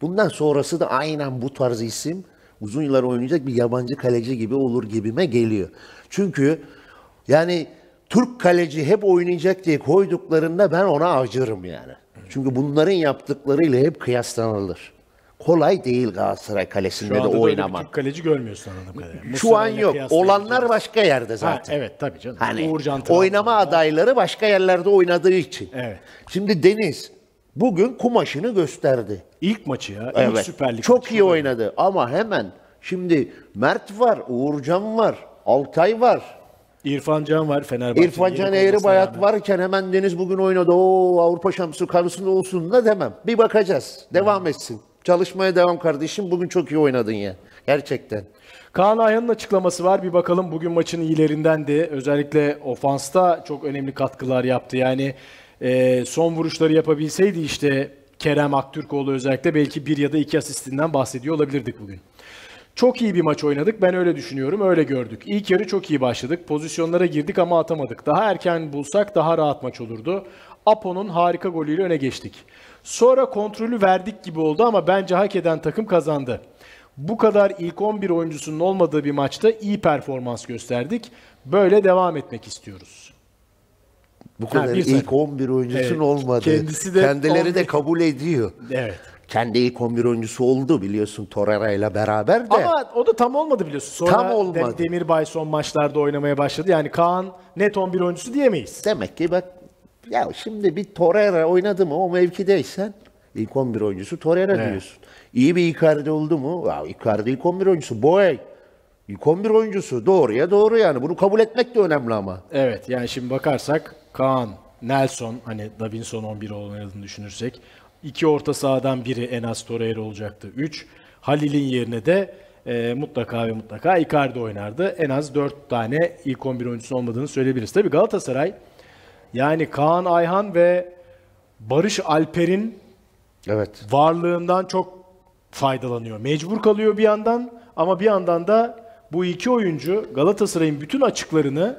Bundan sonrası da aynen bu tarz isim uzun yıllar oynayacak bir yabancı kaleci gibi olur gibime geliyor. Çünkü yani Türk kaleci hep oynayacak diye koyduklarında ben ona acırım yani. Çünkü bunların yaptıklarıyla hep kıyaslanılır. Kolay değil Galatasaray kalesinde Şu de oynamak. Türk kaleci görmüyorsun anladığım kadarıyla. Şu an yok. Olanlar başka yerde Ha, zaten. evet tabii canım. Hani oynama adayları başka yerlerde oynadığı için. Evet. Şimdi Deniz bugün kumaşını gösterdi. İlk maçı ya. ilk Evet. Süper Lig Çok maçı. iyi oynadı ama hemen şimdi Mert var, Uğurcan var, Altay var. İrfan Can var Fenerbahçe'nin. İrfan Can Eğri Bayat rağmen. varken hemen Deniz bugün oynadı. O Avrupa Şampiyonu kadrosunda olsun da demem. Bir bakacağız. Devam etsin. Çalışmaya devam kardeşim. Bugün çok iyi oynadın ya. Gerçekten. Kaan Ayhan'ın açıklaması var. Bir bakalım bugün maçın iyilerindendi. Özellikle ofansta çok önemli katkılar yaptı. Yani e, son vuruşları yapabilseydi işte Kerem Aktürkoğlu özellikle belki bir ya da iki asistinden bahsediyor olabilirdik bugün. Çok iyi bir maç oynadık. Ben öyle düşünüyorum. Öyle gördük. İlk yarı çok iyi başladık. Pozisyonlara girdik ama atamadık. Daha erken bulsak daha rahat maç olurdu. Apo'nun harika golüyle öne geçtik. Sonra kontrolü verdik gibi oldu ama bence hak eden takım kazandı. Bu kadar ilk 11 oyuncusunun olmadığı bir maçta iyi performans gösterdik. Böyle devam etmek istiyoruz. Bu kadar bir ilk sakın. 11 oyuncusun Evet. olmadı. Kendisi de Kendileri de 11 kabul ediyor. Evet. Kendi ilk 11 oyuncusu oldu biliyorsun Torreira ile beraber de. Ama o da tam olmadı biliyorsun. Sonra Tam olmadı. Dem- Demirbay son maçlarda oynamaya başladı. Yani Kaan net 11 oyuncusu diyemeyiz. Demek ki bak ya şimdi bir Torreira oynadı mı o mevkideysen ilk 11 oyuncusu Torreira Evet. diyorsun. İyi bir Icardi oldu mu? Ya Icardi ilk 11 oyuncusu. Boy ilk 11 oyuncusu. Doğruya doğru yani. Bunu kabul etmek de önemli ama. Evet yani şimdi bakarsak Kaan, Nelson hani Davinson 11 oynadığını düşünürsek İki orta sahadan biri en az Torreira olacaktı. 3. Halil'in yerine de e, mutlaka ve mutlaka Icardi oynardı. En az 4 tane ilk 11 oyuncusu olmadığını söyleyebiliriz. Tabii Galatasaray yani Kaan Ayhan ve Barış Alper'in Evet. varlığından çok faydalanıyor. Mecbur kalıyor bir yandan ama bir yandan da bu iki oyuncu Galatasaray'ın bütün açıklarını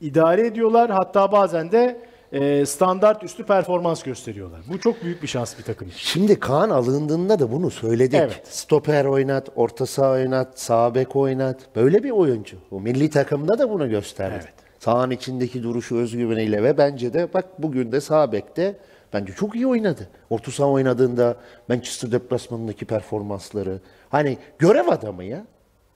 idare ediyorlar. Hatta bazen de e, standart üstü performans gösteriyorlar. Bu çok büyük bir şans bir takım için. Şimdi Kaan alındığında da bunu söyledik. Evet. Stoper oynat, orta saha oynat, sağ bek oynat. Böyle bir oyuncu. O milli takımda da bunu gösterdi. Evet. Sahanın içindeki duruşu özgüveniyle ve bence de bak bugün de sağ bekte bence çok iyi oynadı. Orta saha oynadığında Manchester deplasmanındaki performansları. Hani görev adamı ya.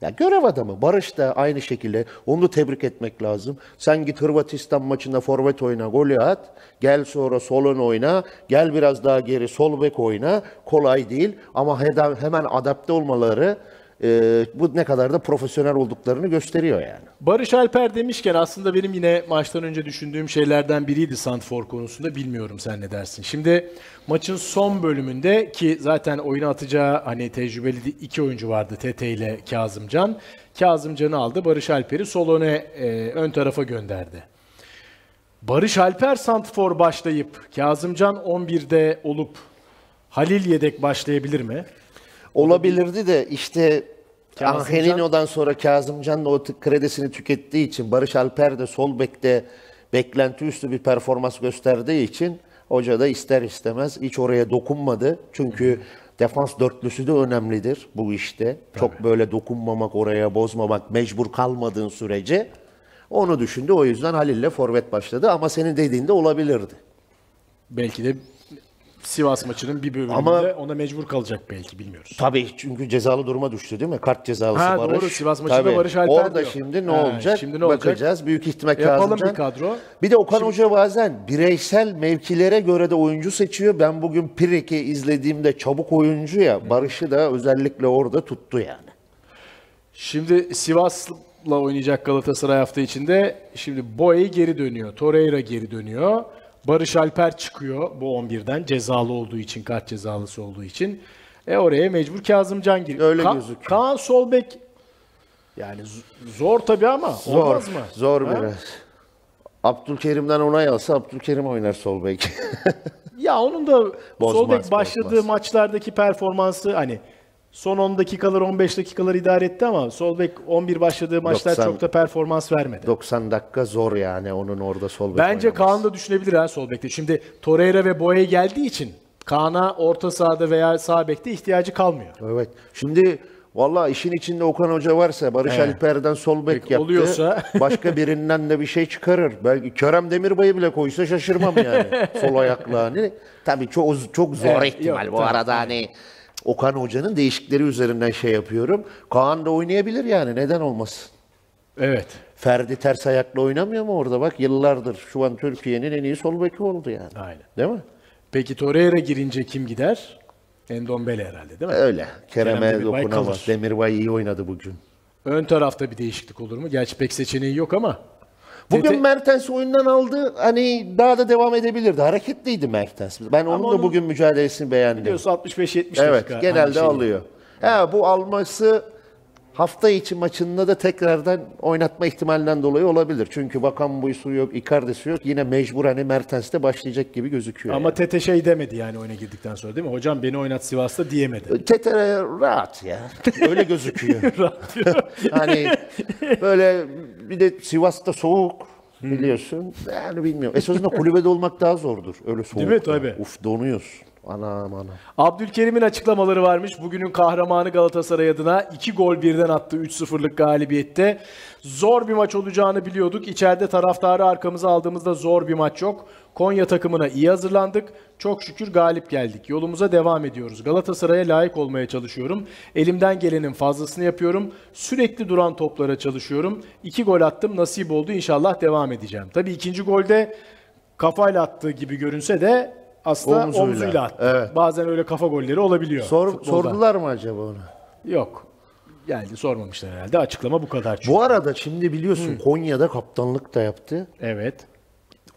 Ya görev adamı. Barış da aynı şekilde. Onu da tebrik etmek lazım. Sen git Hırvatistan maçında forvet oyna, golü at. Gel sonra solun oyna. Gel biraz daha geri sol bek oyna. Kolay değil ama hemen adapte olmaları e, bu ne kadar da profesyonel olduklarını gösteriyor yani. Barış Alper demişken aslında benim yine maçtan önce düşündüğüm şeylerden biriydi Santfor konusunda. Bilmiyorum sen ne dersin. Şimdi maçın son bölümünde ki zaten oyuna atacağı hani tecrübeli iki oyuncu vardı Tete ile Kazımcan. Kazımcan'ı aldı. Barış Alper'i sol öne e, ön tarafa gönderdi. Barış Alper Santfor başlayıp Kazımcan 11'de olup Halil yedek başlayabilir mi? Olabilirdi de işte Angelino'dan sonra Kazımcan da o kredisini tükettiği için Barış Alper de sol bekte beklenti üstü bir performans gösterdiği için hoca da ister istemez hiç oraya dokunmadı. Çünkü defans dörtlüsü de önemlidir bu işte. Çok böyle dokunmamak, oraya bozmamak, mecbur kalmadığın sürece onu düşündü. O yüzden Halil'le forvet başladı ama senin dediğinde olabilirdi. Belki de Sivas maçının bir bölümünde Ama- ona mecbur kalacak belki bilmiyoruz. Tabii çünkü cezalı duruma düştü değil mi? Kart cezalısı Ha, Barış. doğru. Sivas maçında Tabii. Barış Alper Orada diyor. şimdi ne Ha, olacak? şimdi ne olacak? Bakacağız. Büyük ihtimal Yapalım Kazımcan. bir kadro. Bir de Okan Hoca bazen bireysel mevkilere göre de oyuncu seçiyor. Ben bugün Pirik'i izlediğimde çabuk oyuncu ya. Barış'ı da özellikle orada tuttu yani. Şimdi Sivas'la oynayacak Galatasaray hafta içinde. Şimdi Boey geri dönüyor. Torreira geri dönüyor. Barış Alper çıkıyor bu 11'den cezalı olduğu için, kart cezalısı olduğu için. E oraya mecbur Kazımcan giriyor. Öyle Ka- gözüküyor. Kaan Solbek yani zor tabii ama Zor. olmaz mı? Zor Ha? biraz. Abdülkerim'den onay alsa Abdülkerim oynar sol bek. Ya onun da Bozmaz, Solbek başladığı bozmaz. maçlardaki performansı hani son 10 dakikalar 15 dakikalar idare etti ama Solbek 11 başladığı maçlar 90 çok da performans vermedi. 90 dakika zor yani onun orada sol bek Bence oynaması. Kaan da düşünebilir ha sol bekte. Şimdi Torreira ve Boye geldiği için Kaan'a orta sahada veya sağ bekte ihtiyacı kalmıyor. Evet. Şimdi Vallahi işin içinde Okan Hoca varsa Barış Evet. Alper'den sol bek yaptı. oluyorsa- başka birinden de bir şey çıkarır. Belki Kerem Demirbay'ı bile koysa şaşırmam yani. sol ayakla hani. Tabii çok çok zor Evet, ihtimal. yok, Bu tabii. arada hani Okan Hoca'nın değişikleri üzerinden şey yapıyorum. Kaan da oynayabilir yani. Neden olmasın? Evet. Ferdi ters ayakla oynamıyor mu orada? Bak yıllardır şu an Türkiye'nin en iyi sol beki oldu yani. Aynen. Değil mi? Peki Torreira girince kim gider? Endombele herhalde değil mi? Öyle. Kerem'e Kerem dokunamaz. Demirbay iyi oynadı bugün. Ön tarafta bir değişiklik olur mu? Gerçi pek seçeneği yok ama. Bugün Tete- Mertens oyundan aldı. Hani daha da devam edebilirdi. Hareketliydi Mertens. Ben onun da onun- bugün mücadelesini beğendim. Biliyorsun 65-70 Evet, dakika. genelde hani şey- alıyor. Ha, bu alması hafta içi maçında da tekrardan oynatma ihtimalinden dolayı olabilir. Çünkü Bakan Buysu yok, Icardi'si yok. Yine mecbur hani Mertens de başlayacak gibi gözüküyor. Ama Tete şey demedi yani oyuna girdikten sonra değil mi? Hocam beni oynat Sivas'ta diyemedi. Tetere rahat ya. Öyle gözüküyor. hani böyle bir de Sivas'ta soğuk biliyorsun. Yani bilmiyorum. Esasında kulübede olmak daha zordur. Öyle soğuk. mi? Tabii. Uf donuyorsun. Anam anam. Abdülkerim'in açıklamaları varmış. Bugünün kahramanı Galatasaray adına 2 gol birden attı 3-0'lık galibiyette. Zor bir maç olacağını biliyorduk. İçeride taraftarı arkamıza aldığımızda zor bir maç yok. Konya takımına iyi hazırlandık. Çok şükür galip geldik. Yolumuza devam ediyoruz. Galatasaray'a layık olmaya çalışıyorum. Elimden gelenin fazlasını yapıyorum. Sürekli duran toplara çalışıyorum. 2 gol attım. Nasip oldu. İnşallah devam edeceğim. Tabii ikinci golde kafayla attığı gibi görünse de aslında Omzuyla. omzuyla, attı. Evet. Bazen öyle kafa golleri olabiliyor. Sor, futbolda. sordular mı acaba onu? Yok. Geldi sormamışlar herhalde. Açıklama bu kadar çünkü. Bu arada şimdi biliyorsun Konya'da kaptanlık da yaptı. Evet.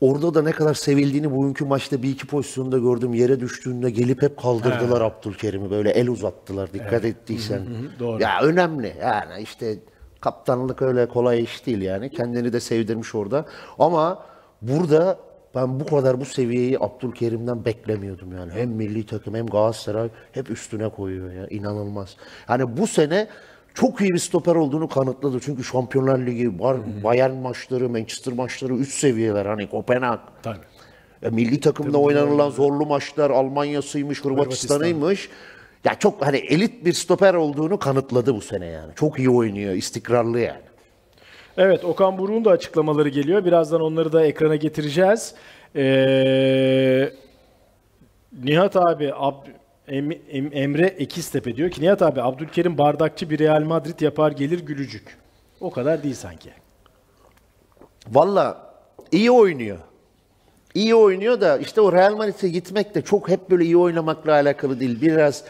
orada da ne kadar sevildiğini bugünkü maçta bir iki pozisyonda gördüm. Yere düştüğünde gelip hep kaldırdılar Abdülkerim'i. Böyle el uzattılar dikkat ettiysen. doğru. Ya önemli yani işte kaptanlık öyle kolay iş değil yani. Kendini de sevdirmiş orada. Ama burada ben bu kadar bu seviyeyi Abdülkerim'den beklemiyordum yani. Hem milli takım hem Galatasaray hep üstüne koyuyor ya. inanılmaz. Yani bu sene çok iyi bir stoper olduğunu kanıtladı. Çünkü Şampiyonlar Ligi, var, Bayern maçları, Manchester maçları üst seviyeler. Hani Kopenhag. Tabii. Ya milli takımda oynanılan zorlu maçlar Almanya'sıymış, Hırvatistan'ıymış. Ya çok hani elit bir stoper olduğunu kanıtladı bu sene yani. Çok iyi oynuyor, istikrarlı yani. Evet Okan Buruk'un da açıklamaları geliyor. Birazdan onları da ekrana getireceğiz. Ee, Nihat abi Ab- Em- Em- Emre Ekiztepe diyor ki Nihat abi Abdülkerim bardakçı bir Real Madrid yapar gelir gülücük. O kadar değil sanki. Valla iyi oynuyor. İyi oynuyor da işte o Real Madrid'e gitmek de çok hep böyle iyi oynamakla alakalı değil. Biraz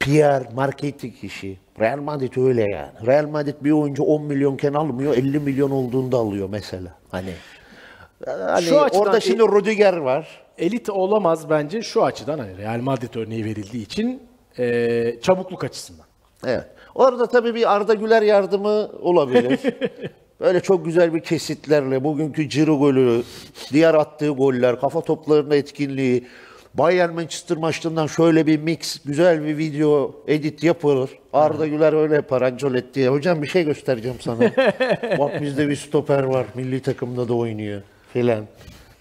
PR, marketing işi. Real Madrid öyle yani. Real Madrid bir oyuncu 10 milyonken almıyor, 50 milyon olduğunda alıyor mesela. Hani hani Şu açıdan orada şimdi Rüdiger var. Elit olamaz bence şu açıdan hani Real Madrid örneği verildiği için ee, çabukluk açısından. Evet. Orada tabii bir Arda Güler yardımı olabilir. Böyle çok güzel bir kesitlerle bugünkü Ciro golü, diğer attığı goller, kafa toplarının etkinliği, Bayern Manchester maçlarından şöyle bir mix, güzel bir video edit yapılır. Arda Güler öyle yapar Ancelotti. Hocam bir şey göstereceğim sana. Bak bizde bir stoper var, milli takımda da oynuyor filan.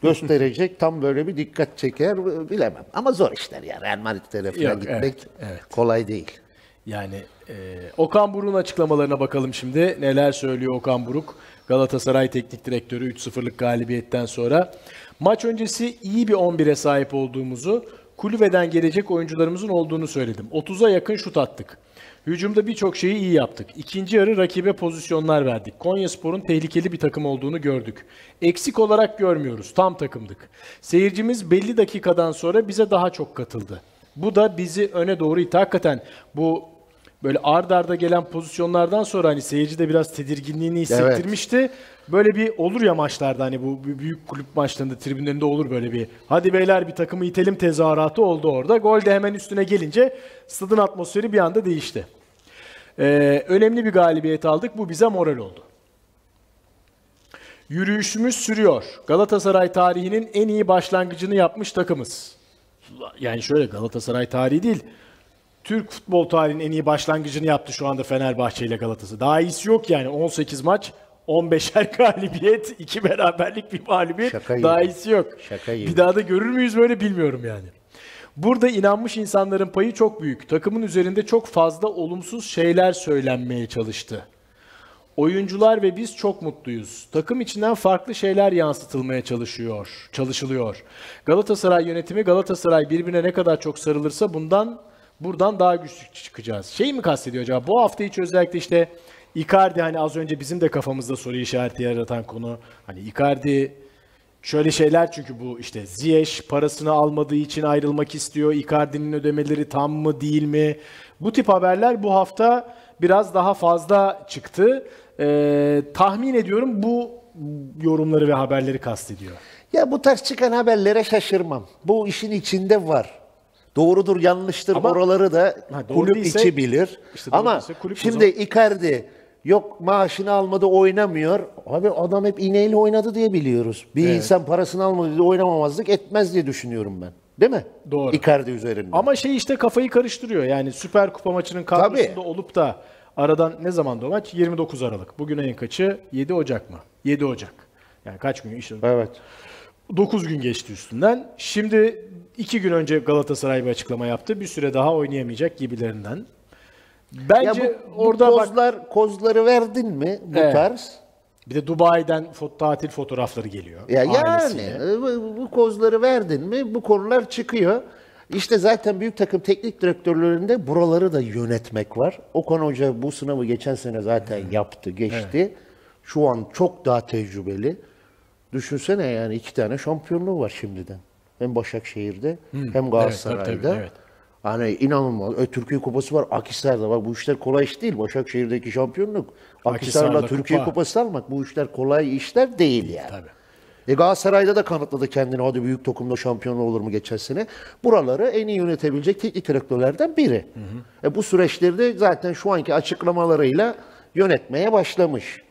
Gösterecek tam böyle bir dikkat çeker bilemem. Ama zor işler yani. Real Madrid'e falan Yok, gitmek evet, evet. kolay değil. Yani e, Okan Buruk'un açıklamalarına bakalım şimdi. Neler söylüyor Okan Buruk? Galatasaray Teknik Direktörü 3-0'lık galibiyetten sonra. Maç öncesi iyi bir 11'e sahip olduğumuzu, kulübeden gelecek oyuncularımızın olduğunu söyledim. 30'a yakın şut attık. Hücumda birçok şeyi iyi yaptık. İkinci yarı rakibe pozisyonlar verdik. Konyaspor'un tehlikeli bir takım olduğunu gördük. Eksik olarak görmüyoruz. Tam takımdık. Seyircimiz belli dakikadan sonra bize daha çok katıldı. Bu da bizi öne doğru itti. Hakikaten bu böyle ard arda gelen pozisyonlardan sonra hani seyirci de biraz tedirginliğini hissettirmişti. Böyle bir olur ya maçlarda hani bu büyük kulüp maçlarında tribünlerinde olur böyle bir hadi beyler bir takımı itelim tezahüratı oldu orada. Gol de hemen üstüne gelince stadın atmosferi bir anda değişti. Ee, önemli bir galibiyet aldık. Bu bize moral oldu. Yürüyüşümüz sürüyor. Galatasaray tarihinin en iyi başlangıcını yapmış takımız. Yani şöyle Galatasaray tarihi değil. Türk futbol tarihinin en iyi başlangıcını yaptı şu anda Fenerbahçe ile Galatasaray. Daha iyisi yok yani. 18 maç, 15'er galibiyet, 2 beraberlik bir mağlubiyet. Şaka gibi. Daha iyisi yok. Şaka gibi. Bir daha da görür müyüz böyle bilmiyorum yani. Burada inanmış insanların payı çok büyük. Takımın üzerinde çok fazla olumsuz şeyler söylenmeye çalıştı. Oyuncular ve biz çok mutluyuz. Takım içinden farklı şeyler yansıtılmaya çalışıyor, çalışılıyor. Galatasaray yönetimi Galatasaray birbirine ne kadar çok sarılırsa bundan buradan daha güçlü çıkacağız. Şey mi kastediyor acaba? Bu hafta içi özellikle işte Icardi hani az önce bizim de kafamızda soru işareti yaratan konu. Hani Icardi Şöyle şeyler çünkü bu işte Ziyech parasını almadığı için ayrılmak istiyor. Icardi'nin ödemeleri tam mı değil mi? Bu tip haberler bu hafta biraz daha fazla çıktı. Ee, tahmin ediyorum bu yorumları ve haberleri kastediyor. Ya bu tarz çıkan haberlere şaşırmam. Bu işin içinde var. Doğrudur yanlıştır Ama- oraları da Ha, kulüp değilse- içi bilir. İşte Ama kulüp şimdi zaman- Icardi yok maaşını almadı oynamıyor. Abi adam hep iğneyle oynadı diye biliyoruz. Bir insan parasını almadı diye oynamamazlık etmez diye düşünüyorum ben. Değil mi? Doğru. Icardi üzerinde. Ama şey işte kafayı karıştırıyor. Yani Süper Kupa maçının kadrosunda Tabii. olup da aradan ne zaman o maç? 29 Aralık. Bugün ayın kaçı? 7 Ocak mı? 7 Ocak. Yani kaç gün? İşte Evet. 9 gün geçti üstünden. Şimdi 2 gün önce Galatasaray bir açıklama yaptı. Bir süre daha oynayamayacak gibilerinden. Bence Ya bu, bu orada bak kozlar, kozları verdin mi bu Evet. tarz? bir de Dubai'den fo- tatil fotoğrafları geliyor. Ya yani ailesiyle. bu, bu kozları verdin mi bu konular çıkıyor. İşte zaten büyük takım teknik direktörlerinde buraları da yönetmek var. Okan Hoca bu sınavı geçen sene zaten yaptı, geçti. Şu an çok daha tecrübeli. Düşünsene yani iki tane şampiyonluğu var şimdiden. Hem Başakşehir'de hem Galatasaray'da. tabii, tabii, evet. Hani inanılmaz. E, Türkiye Kupası var. Akhisar'da bak bu işler kolay iş değil. Başakşehir'deki şampiyonluk. Akhisar'la Türkiye kupa. Kupası almak bu işler kolay işler değil yani. Tabii. E Galatasaray'da da kanıtladı kendini. Hadi büyük takımda şampiyon olur mu geçen sene. Buraları en iyi yönetebilecek teknik direktörlerden biri. E bu süreçleri de zaten şu anki açıklamalarıyla yönetmeye başlamış.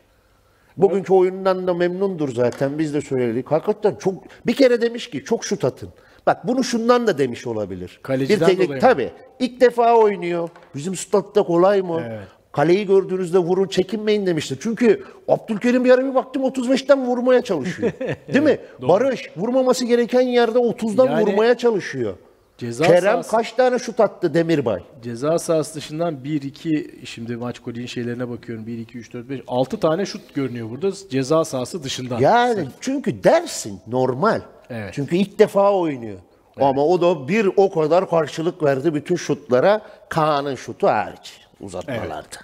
Bugünkü oyundan da memnundur zaten. Biz de söyledik. Hakikaten çok bir kere demiş ki çok şut atın. Bak bunu şundan da demiş olabilir. Kaleciden bir teknik dolayı tabii. İlk defa oynuyor. Bizim statta kolay mı? Evet. Kaleyi gördüğünüzde vurun çekinmeyin demişti. Çünkü Abdülkerim bir ara bir baktım 35'ten vurmaya çalışıyor. Değil mi? Barış vurmaması gereken yerde 30'dan Yani vurmaya çalışıyor. Ceza Kerem sahası- kaç tane şut attı Demirbay? Ceza sahası dışından 1 2 şimdi maç golün şeylerine bakıyorum. 1 2 3 4 5 6 tane şut görünüyor burada ceza sahası dışından. Yani çünkü dersin normal. Evet. Çünkü ilk defa oynuyor. Ama o da bir o kadar karşılık verdi bütün şutlara. Kaan'ın şutu hariç uzatmalarda.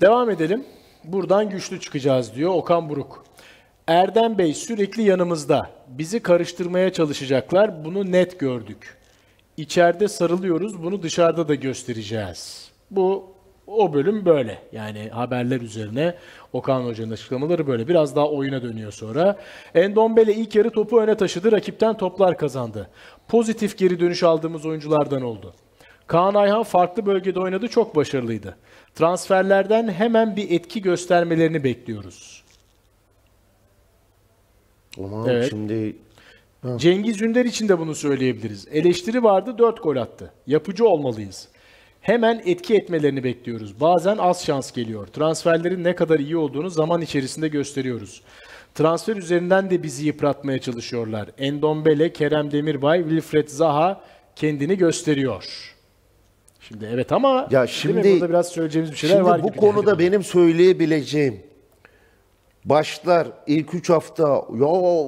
Devam edelim. Buradan güçlü çıkacağız diyor Okan Buruk. Erdem Bey sürekli yanımızda. Bizi karıştırmaya çalışacaklar. Bunu net gördük. İçeride sarılıyoruz. Bunu dışarıda da göstereceğiz. Bu o bölüm böyle. Yani haberler üzerine Okan Hoca'nın açıklamaları böyle. Biraz daha oyuna dönüyor sonra. Endombele ilk yarı topu öne taşıdı. Rakipten toplar kazandı. Pozitif geri dönüş aldığımız oyunculardan oldu. Kaan Ayhan farklı bölgede oynadı. Çok başarılıydı. Transferlerden hemen bir etki göstermelerini bekliyoruz. Ama Evet. şimdi Cengiz Ünder için de bunu söyleyebiliriz. Eleştiri vardı 4 gol attı. Yapıcı olmalıyız. Hemen etki etmelerini bekliyoruz. Bazen az şans geliyor. Transferlerin ne kadar iyi olduğunu zaman içerisinde gösteriyoruz. Transfer üzerinden de bizi yıpratmaya çalışıyorlar. Endombele, Kerem Demirbay, Wilfred Zaha kendini gösteriyor. Şimdi evet ama Ya değil mi? şimdi- burada biraz söyleyeceğimiz bir şeyler Şimdi var bu gibi. konuda geldi benim söyleyebileceğim başlar ilk üç hafta ya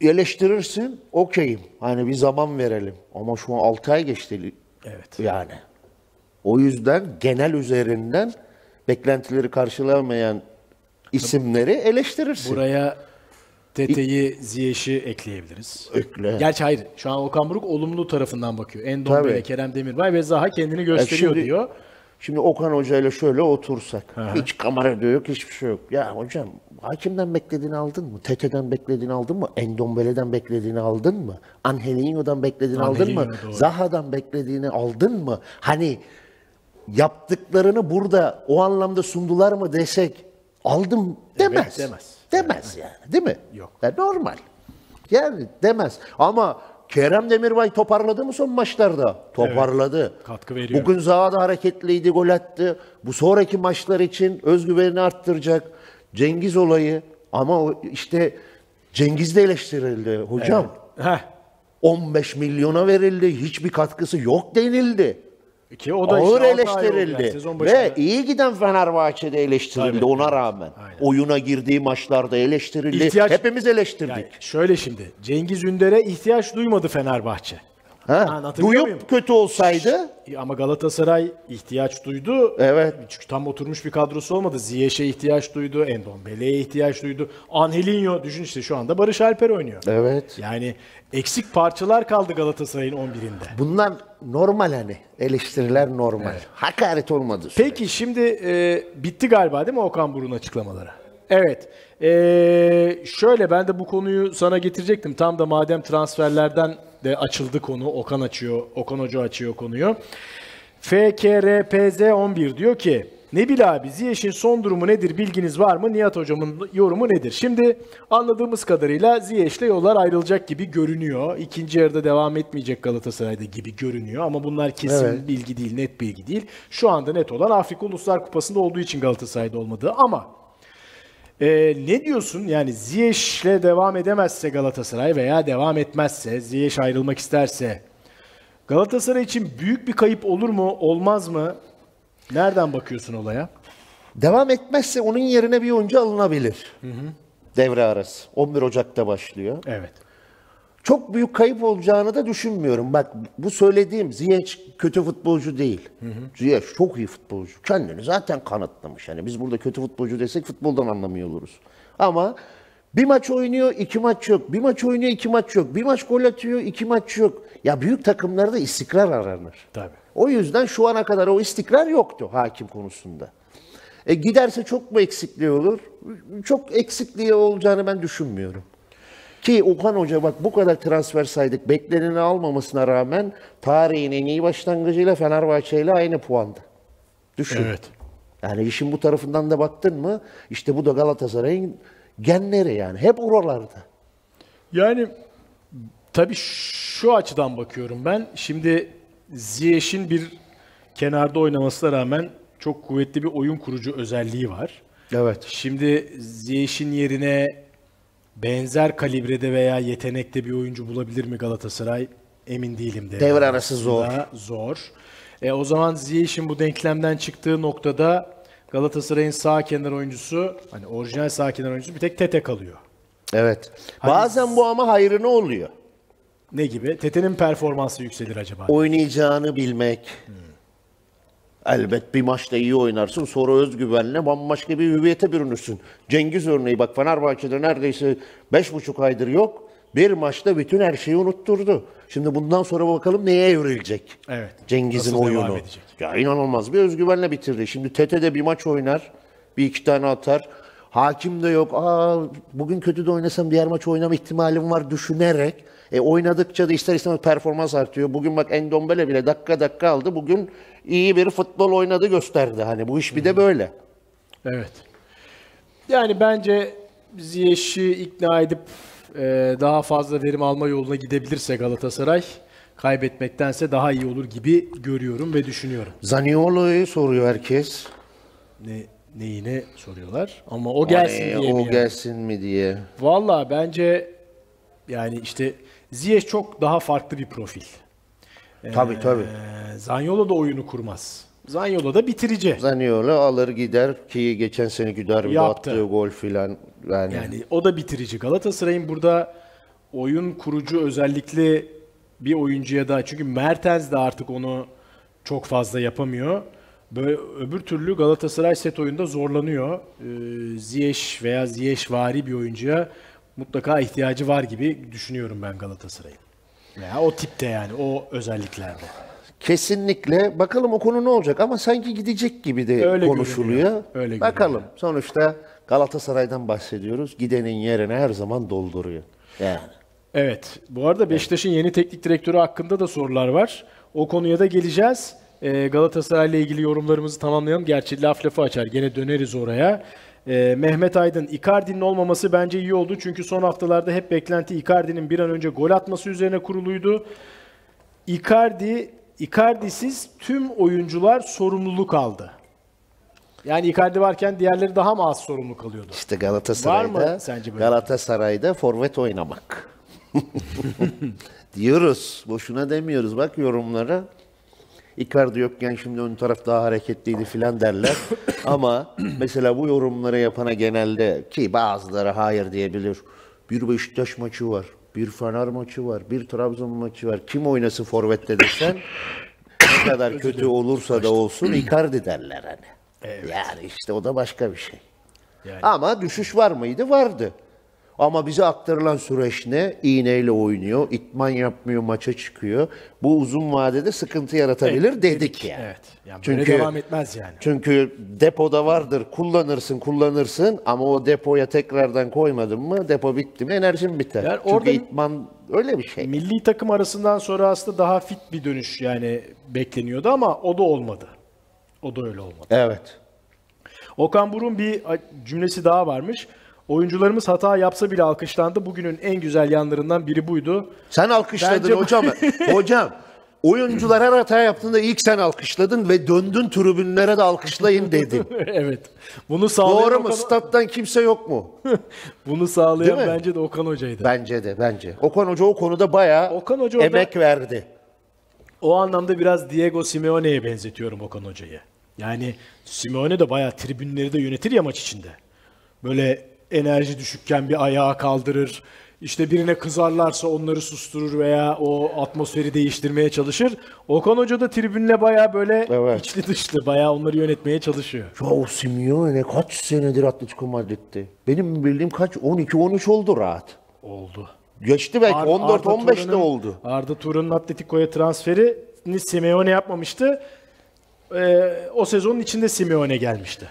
eleştirirsin okeyim. Hani bir zaman verelim. Ama şu an 6 ay geçti. Evet. Yani. O yüzden genel üzerinden beklentileri karşılamayan isimleri eleştirirsin. Buraya Tete'yi, Ziyech'i ekleyebiliriz. Ekle. Gerçi hayır. Şu an Okan Buruk olumlu tarafından bakıyor. Endombele. Kerem Demirbay ve Zaha kendini gösteriyor şimdi- diyor. Şimdi Okan Hoca ile şöyle otursak. Hiç kamera diyor yok, hiçbir şey yok. Ya hocam hakimden beklediğini aldın mı? Tete'den beklediğini aldın mı? Endombele'den beklediğini aldın mı? Angelino'dan beklediğini aldın mı? Doğru. Zaha'dan beklediğini aldın mı? Hani yaptıklarını burada o anlamda sundular mı desek aldım demez. demez. Demez yani değil mi? Yok. Ya normal. Yani demez. Ama Kerem Demirbay toparladı mı son maçlarda? Toparladı. Katkı veriyor. Bugün Zaha da hareketliydi, gol attı. Bu sonraki maçlar için özgüvenini arttıracak. Cengiz olayı ama işte Cengiz de eleştirildi hocam. Heh. 15 milyona verildi. Hiçbir katkısı yok denildi. Ki o da Ağır işte eleştirildi. yani. Başında. Ve iyi giden Fenerbahçe'de eleştirildi Tabii. ona rağmen. Aynen. Oyuna girdiği maçlarda eleştirildi. İhtiyaç- Hepimiz eleştirdik. Yani şöyle şimdi Cengiz Ünder'e ihtiyaç duymadı Fenerbahçe. ha? Duyup muyum? kötü olsaydı Ama Galatasaray ihtiyaç duydu. Evet. Çünkü tam oturmuş bir kadrosu olmadı. Ziyech'e ihtiyaç duydu. Endombele'ye ihtiyaç duydu. Angelinho düşün işte şu anda Barış Alper oynuyor. Evet. Yani eksik parçalar kaldı Galatasaray'ın 11'inde. Bunlar normal hani. Eleştiriler normal. Hakaret olmadı. Peki şimdi e, bitti galiba değil mi Okan Buruk'un açıklamaları? Evet. E, şöyle ben de bu konuyu sana getirecektim. Tam da madem transferlerden de açıldı konu. Okan açıyor, Okan Hoca açıyor konuyu. FKRPZ 11 diyor ki Nebil abi Ziyech'in son durumu nedir bilginiz var mı? Nihat hocamın yorumu nedir? Şimdi anladığımız kadarıyla Ziyech'le yollar ayrılacak gibi görünüyor. İkinci yarıda devam etmeyecek Galatasaray'da gibi görünüyor ama bunlar kesin Evet. bilgi değil, net bilgi değil. Şu anda net olan Afrika Uluslar Kupası'nda olduğu için Galatasaray'da olmadığı ama e, ne diyorsun? Yani Ziyech'le devam edemezse Galatasaray veya devam etmezse, Ziyech ayrılmak isterse Galatasaray için büyük bir kayıp olur mu, olmaz mı? Nereden bakıyorsun olaya? Devam etmezse onun yerine bir oyuncu alınabilir. Devre arası. 11 Ocak'ta başlıyor. Evet. Çok büyük kayıp olacağını da düşünmüyorum. Bak bu söylediğim Ziyech kötü futbolcu değil. Ziyech çok iyi futbolcu. Kendini zaten kanıtlamış. Yani biz burada kötü futbolcu desek futboldan anlamıyor oluruz. Ama bir maç oynuyor, iki maç yok. Bir maç oynuyor, iki maç yok. Bir maç gol atıyor, iki maç yok. Ya büyük takımlarda istikrar aranır. Tabii. O yüzden şu ana kadar o istikrar yoktu hakim konusunda. E giderse çok mu eksikliği olur? Çok eksikliği olacağını ben düşünmüyorum. Ki Okan Hoca bak bu kadar transfer saydık. Bekleneni almamasına rağmen tarihin en iyi başlangıcıyla Fenerbahçe ile aynı puanda. Düşün. Evet. Yani işin bu tarafından da baktın mı işte bu da Galatasaray'ın genleri yani. Hep oralarda. Yani tabii şu açıdan bakıyorum ben. Şimdi Ziyech'in bir kenarda oynamasına rağmen çok kuvvetli bir oyun kurucu özelliği var. Evet. Şimdi Ziyech'in yerine benzer kalibrede veya yetenekte bir oyuncu bulabilir mi Galatasaray? Emin değilim. de. Devre arası zor. Zor. E, o zaman Ziyech'in bu denklemden çıktığı noktada Galatasaray'ın sağ kenar oyuncusu, hani orijinal sağ kenar oyuncusu bir tek Tete kalıyor. Evet. Bazen bu ama hayrına oluyor. Ne gibi? Tete'nin performansı yükselir acaba? Oynayacağını bilmek. Elbet bir maçta iyi oynarsın sonra özgüvenle bambaşka bir hüviyete bürünürsün. Cengiz örneği bak Fenerbahçe'de neredeyse beş buçuk aydır yok. Bir maçta bütün her şeyi unutturdu. Şimdi bundan sonra bakalım neye evrilecek? Evet. Cengiz'in oyunu. Ya inanılmaz bir özgüvenle bitirdi. Şimdi Tete de bir maç oynar. Bir iki tane atar. Hakim de yok. Aa, bugün kötü de oynasam diğer maç oynama ihtimalim var düşünerek. E, oynadıkça da ister istemez performans artıyor. Bugün bak Endombele bile dakika dakika aldı. Bugün iyi bir futbol oynadı gösterdi. Hani bu iş bir de böyle. Evet. Yani bence Ziyech'i ikna edip e, daha fazla verim alma yoluna gidebilirse Galatasaray kaybetmektense daha iyi olur gibi görüyorum ve düşünüyorum. Zaniolo'yu soruyor herkes. Ne neyine soruyorlar ama o gelsin Hani diye mi o yani? gelsin mi diye. Valla bence yani işte Ziyech çok daha farklı bir profil. Tabii tabii. Ee, Zaniolo da oyunu kurmaz. Zaniolo da bitirici. Zaniolo alır gider ki geçen seneki derbide attığı gol filan. Yani, Yani o da bitirici. Galatasaray'ın burada oyun kurucu özellikli bir oyuncuya da çünkü Mertens de artık onu çok fazla yapamıyor. Böyle öbür türlü Galatasaray set oyunda zorlanıyor. Ee, Ziyech veya Ziyech vari bir oyuncuya mutlaka ihtiyacı var gibi düşünüyorum ben Galatasaray'ın. Veya o tipte yani o özelliklerde. Kesinlikle. Bakalım o konu ne olacak ama sanki gidecek gibi de Öyle konuşuluyor. görünüyor. Öyle Bakalım. görünüyor. Sonuçta Galatasaray'dan bahsediyoruz. Gidenin yerine her zaman dolduruyor. Yani. Evet. Bu arada Beşiktaş'ın yeni teknik direktörü hakkında da sorular var. O konuya da geleceğiz. Ee, Galatasaray ile ilgili yorumlarımızı tamamlayalım. Gerçi laf lafı açar. Gene döneriz oraya. Ee, Mehmet Aydın, Icardi'nin olmaması bence iyi oldu. Çünkü son haftalarda hep beklenti Icardi'nin bir an önce gol atması üzerine kuruluydu. Icardi, Icardi'siz tüm oyuncular sorumluluk aldı. Yani Icardi varken diğerleri daha mı az sorumluluk alıyordu? İşte Galatasaray'da Var mı sence böyle? Galatasaray'da forvet oynamak. Diyoruz. Boşuna demiyoruz. Bak yorumlara. Icardi yokken şimdi ön taraf daha hareketliydi filan derler. Ama mesela bu yorumları yapana genelde ki bazıları hayır diyebilir. Bir Beşiktaş maçı var. Bir Fener maçı var. Bir Trabzon maçı var. Kim oynasın forvette desen ne kadar kötü olursa da olsun Icardi derler hani. Yani işte o da başka bir şey. Yani. Ama düşüş var mıydı? Vardı. Ama bize aktarılan süreç ne? İğneyle oynuyor, itman yapmıyor, maça çıkıyor. Bu uzun vadede sıkıntı yaratabilir dedik yani. Evet. Yani Çünkü böyle devam etmez yani. çünkü depoda vardır, kullanırsın, kullanırsın ama o depoya tekrardan koymadın mı depo bitti mi enerjin biter. Yani Çünkü orada- itman öyle bir şey. Milli takım arasından sonra aslında daha fit bir dönüş yani bekleniyordu ama o da olmadı. O da öyle olmadı. Evet. Okan Burun bir cümlesi daha varmış. Oyuncularımız hata yapsa bile alkışlandı. Bugünün en güzel yanlarından biri buydu. Sen alkışladın Bence hocam. hocam oyuncular her hata yaptığında ilk sen alkışladın ve döndün tribünlere de alkışlayın dedin. evet. Bunu sağlayan Doğru mu? Okan, Stat'tan kimse yok mu? bunu sağlayan bence de Okan Hoca'ydı. Bence de bence. Okan Hoca o konuda bayağı Okan Hoca orada- emek verdi. O anlamda biraz Diego Simeone'ye benzetiyorum Okan Hoca'yı. Yani Simeone de bayağı tribünleri de yönetir ya maç içinde. Böyle enerji düşükken bir ayağa kaldırır. İşte birine kızarlarsa onları susturur veya o atmosferi değiştirmeye çalışır. Okan Hoca da tribünle bayağı böyle Evet. içli dışlı bayağı onları yönetmeye çalışıyor. Ya o Simeone kaç senedir Atletico Madrid'de? Benim bildiğim kaç? 12-13 oldu rahat. Oldu. Geçti belki Ar- 14-15 de Turan'ın- oldu. Arda Turan'ın Atletico'ya transferini Simeone yapmamıştı. Ee, o sezonun içinde Simeone gelmişti.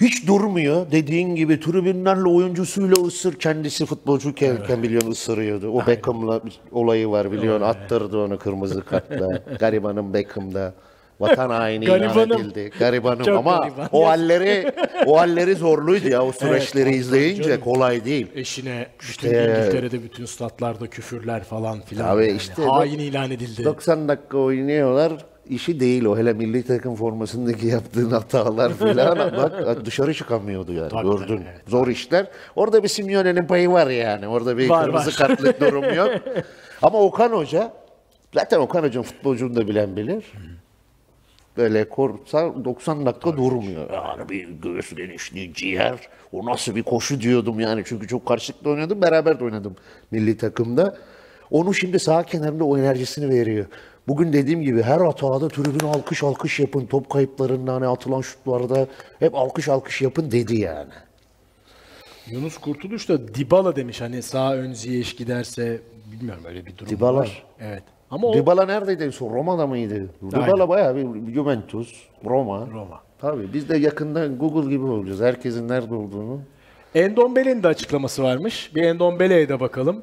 Hiç durmuyor. Dediğin gibi tribünlerle oyuncusuyla ısır. Kendisi futbolcu evet. biliyorsun ısırıyordu. O Beckham'la olayı var biliyorsun. Attırdı onu kırmızı kartla. Garibanın Beckham'da. Vatan haini ilan edildi. Garibanım Çok ama gariban. o halleri o halleri zorluydu ya o süreçleri Evet, izleyince canım. kolay değil. Eşine bütün İşte- İngiltere'de bütün statlarda küfürler falan filan. Tabii yani. işte- Hain ilan edildi. 90 dakika oynuyorlar. İşi değil o. Hele milli takım formasındaki yaptığın hatalar filan. Bak dışarı çıkamıyordu yani. Tabii, Gördün. tabii, evet. Zor işler. Orada bir Simeone'nin payı var yani. Orada bir Var, kırmızı var. kartlık durum yok. Ama Okan Hoca zaten Okan Hoca'nın futbolcunu da bilen bilir. Böyle korsa 90 dakika durmuyor. Yani bir göğüs genişliği, ciğer. O nasıl bir koşu diyordum yani. Çünkü çok karşılıklı oynadım. Beraber de oynadım milli takımda. Onu şimdi sağ kenarında o enerjisini veriyor. Bugün dediğim gibi her hatada tribün alkış alkış yapın. Top kayıplarında hani atılan şutlarda hep alkış alkış yapın dedi yani. Yunus Kurtuluş da Dybala demiş hani sağ ön Ziyech giderse bilmiyorum öyle bir durum Dybala. var. Evet. Ama o Dybala neredeydi? Roma'da mıydı? Dybala bayağı bir Juventus, Roma. Roma. Tabii biz de yakında Google gibi olacağız. Herkesin nerede olduğunu. Endombele'nin de açıklaması varmış. Bir Endombele'ye de bakalım.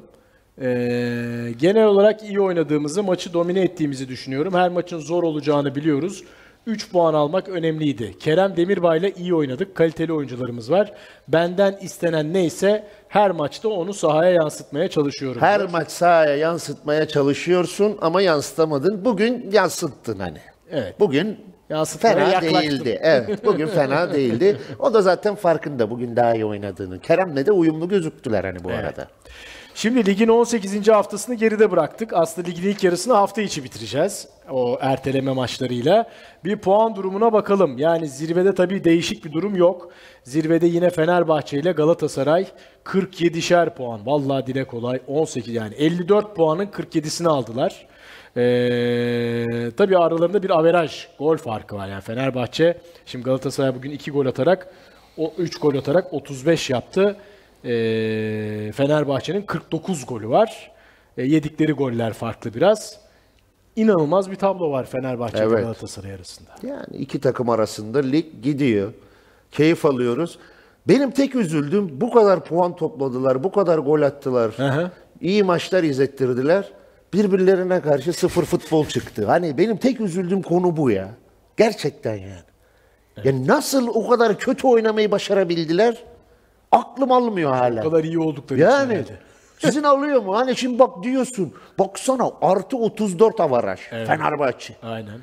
Ee, genel olarak iyi oynadığımızı, maçı domine ettiğimizi düşünüyorum. Her maçın zor olacağını biliyoruz. 3 puan almak önemliydi. Kerem Demirbay'la iyi oynadık. Kaliteli oyuncularımız var. Benden istenen neyse her maçta onu sahaya yansıtmaya çalışıyorum. Her maç sahaya yansıtmaya çalışıyorsun ama yansıtamadın. Bugün yansıttın hani. Evet. Bugün Yansıtmaya fena yaklaştım. değildi. Evet, bugün fena değildi. O da zaten farkında bugün daha iyi oynadığını. Kerem'le de uyumlu gözüktüler hani bu arada. Şimdi ligin 18. haftasını geride bıraktık. Aslında ligin ilk yarısını hafta içi bitireceğiz. O erteleme maçlarıyla. Bir puan durumuna bakalım. Yani zirvede tabii değişik bir durum yok. Zirvede yine Fenerbahçe ile Galatasaray 47'şer puan. Vallahi dile kolay 18 yani 54 puanın 47'sini aldılar. Ee, tabii aralarında bir averaj gol farkı var. Yani Fenerbahçe şimdi Galatasaray bugün 2 gol atarak o 3 gol atarak 35 yaptı. Ee, Fenerbahçe'nin 49 golü var. Ee, yedikleri goller farklı biraz. İnanılmaz bir tablo var Fenerbahçe Evet. Galatasaray arasında. Yani iki takım arasında lig gidiyor. Keyif alıyoruz. Benim tek üzüldüğüm bu kadar puan topladılar, bu kadar gol attılar. hı. iyi maçlar izlettirdiler. Birbirlerine karşı sıfır futbol çıktı. Hani benim tek üzüldüğüm konu bu ya. Gerçekten yani. Ya nasıl o kadar kötü oynamayı başarabildiler? Aklım almıyor hala. O kadar iyi oldukları için Yani herhalde. sizin alıyor mu? Hani şimdi bak diyorsun. Baksana artı 34 avaraj Fenerbahçe. Aynen.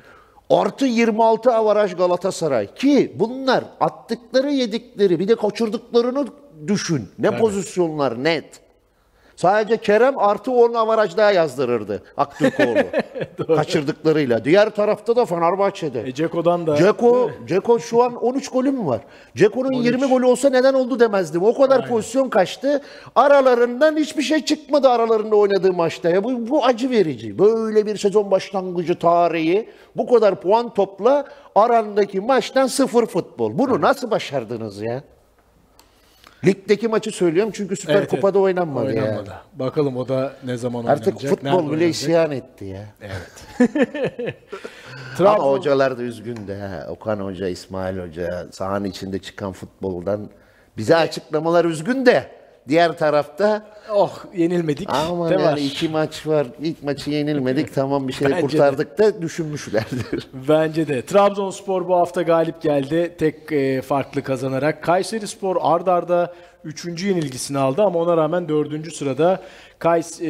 Artı 26 avaraj Galatasaray. Ki bunlar attıkları yedikleri bir de kaçırdıklarını düşün. Ne pozisyonlar net. Sadece Kerem artı 10 avaraj daha yazdırırdı Aktürkoğlu. Kaçırdıklarıyla. Diğer tarafta da Fenerbahçe'de. E, Ceko'dan da Ceko, Ceko şu an 13 golü mü var? Ceko'nun 20 golü olsa neden oldu demezdim. O kadar pozisyon kaçtı. Aralarından hiçbir şey çıkmadı aralarında oynadığı maçta. Ya bu, bu acı verici. Böyle bir sezon başlangıcı tarihi bu kadar puan topla arandaki maçtan sıfır futbol. Bunu nasıl başardınız ya? Ligdeki maçı söylüyorum çünkü Süper Evet, Kupa'da evet. oynanmadı, ya. Oynanmadı. Bakalım o da ne zaman Artık oynanacak. futbol nerede bile oynanacak? isyan etti ya. Trabzon- Ama hocalar da üzgündü. Ha. Okan Hoca, İsmail Hoca sahanın içinde çıkan futboldan bize açıklamalar üzgün de diğer tarafta Oh yenilmedik. aman de yani var. iki maç var. İlk maçı yenilmedik tamam bir şey Bence de. kurtardık da düşünmüşlerdir. Bence de. Trabzonspor bu hafta galip geldi. Tek e, farklı kazanarak. Kayserispor ard arda 3. yenilgisini aldı ama ona rağmen 4. sırada. Kays, e,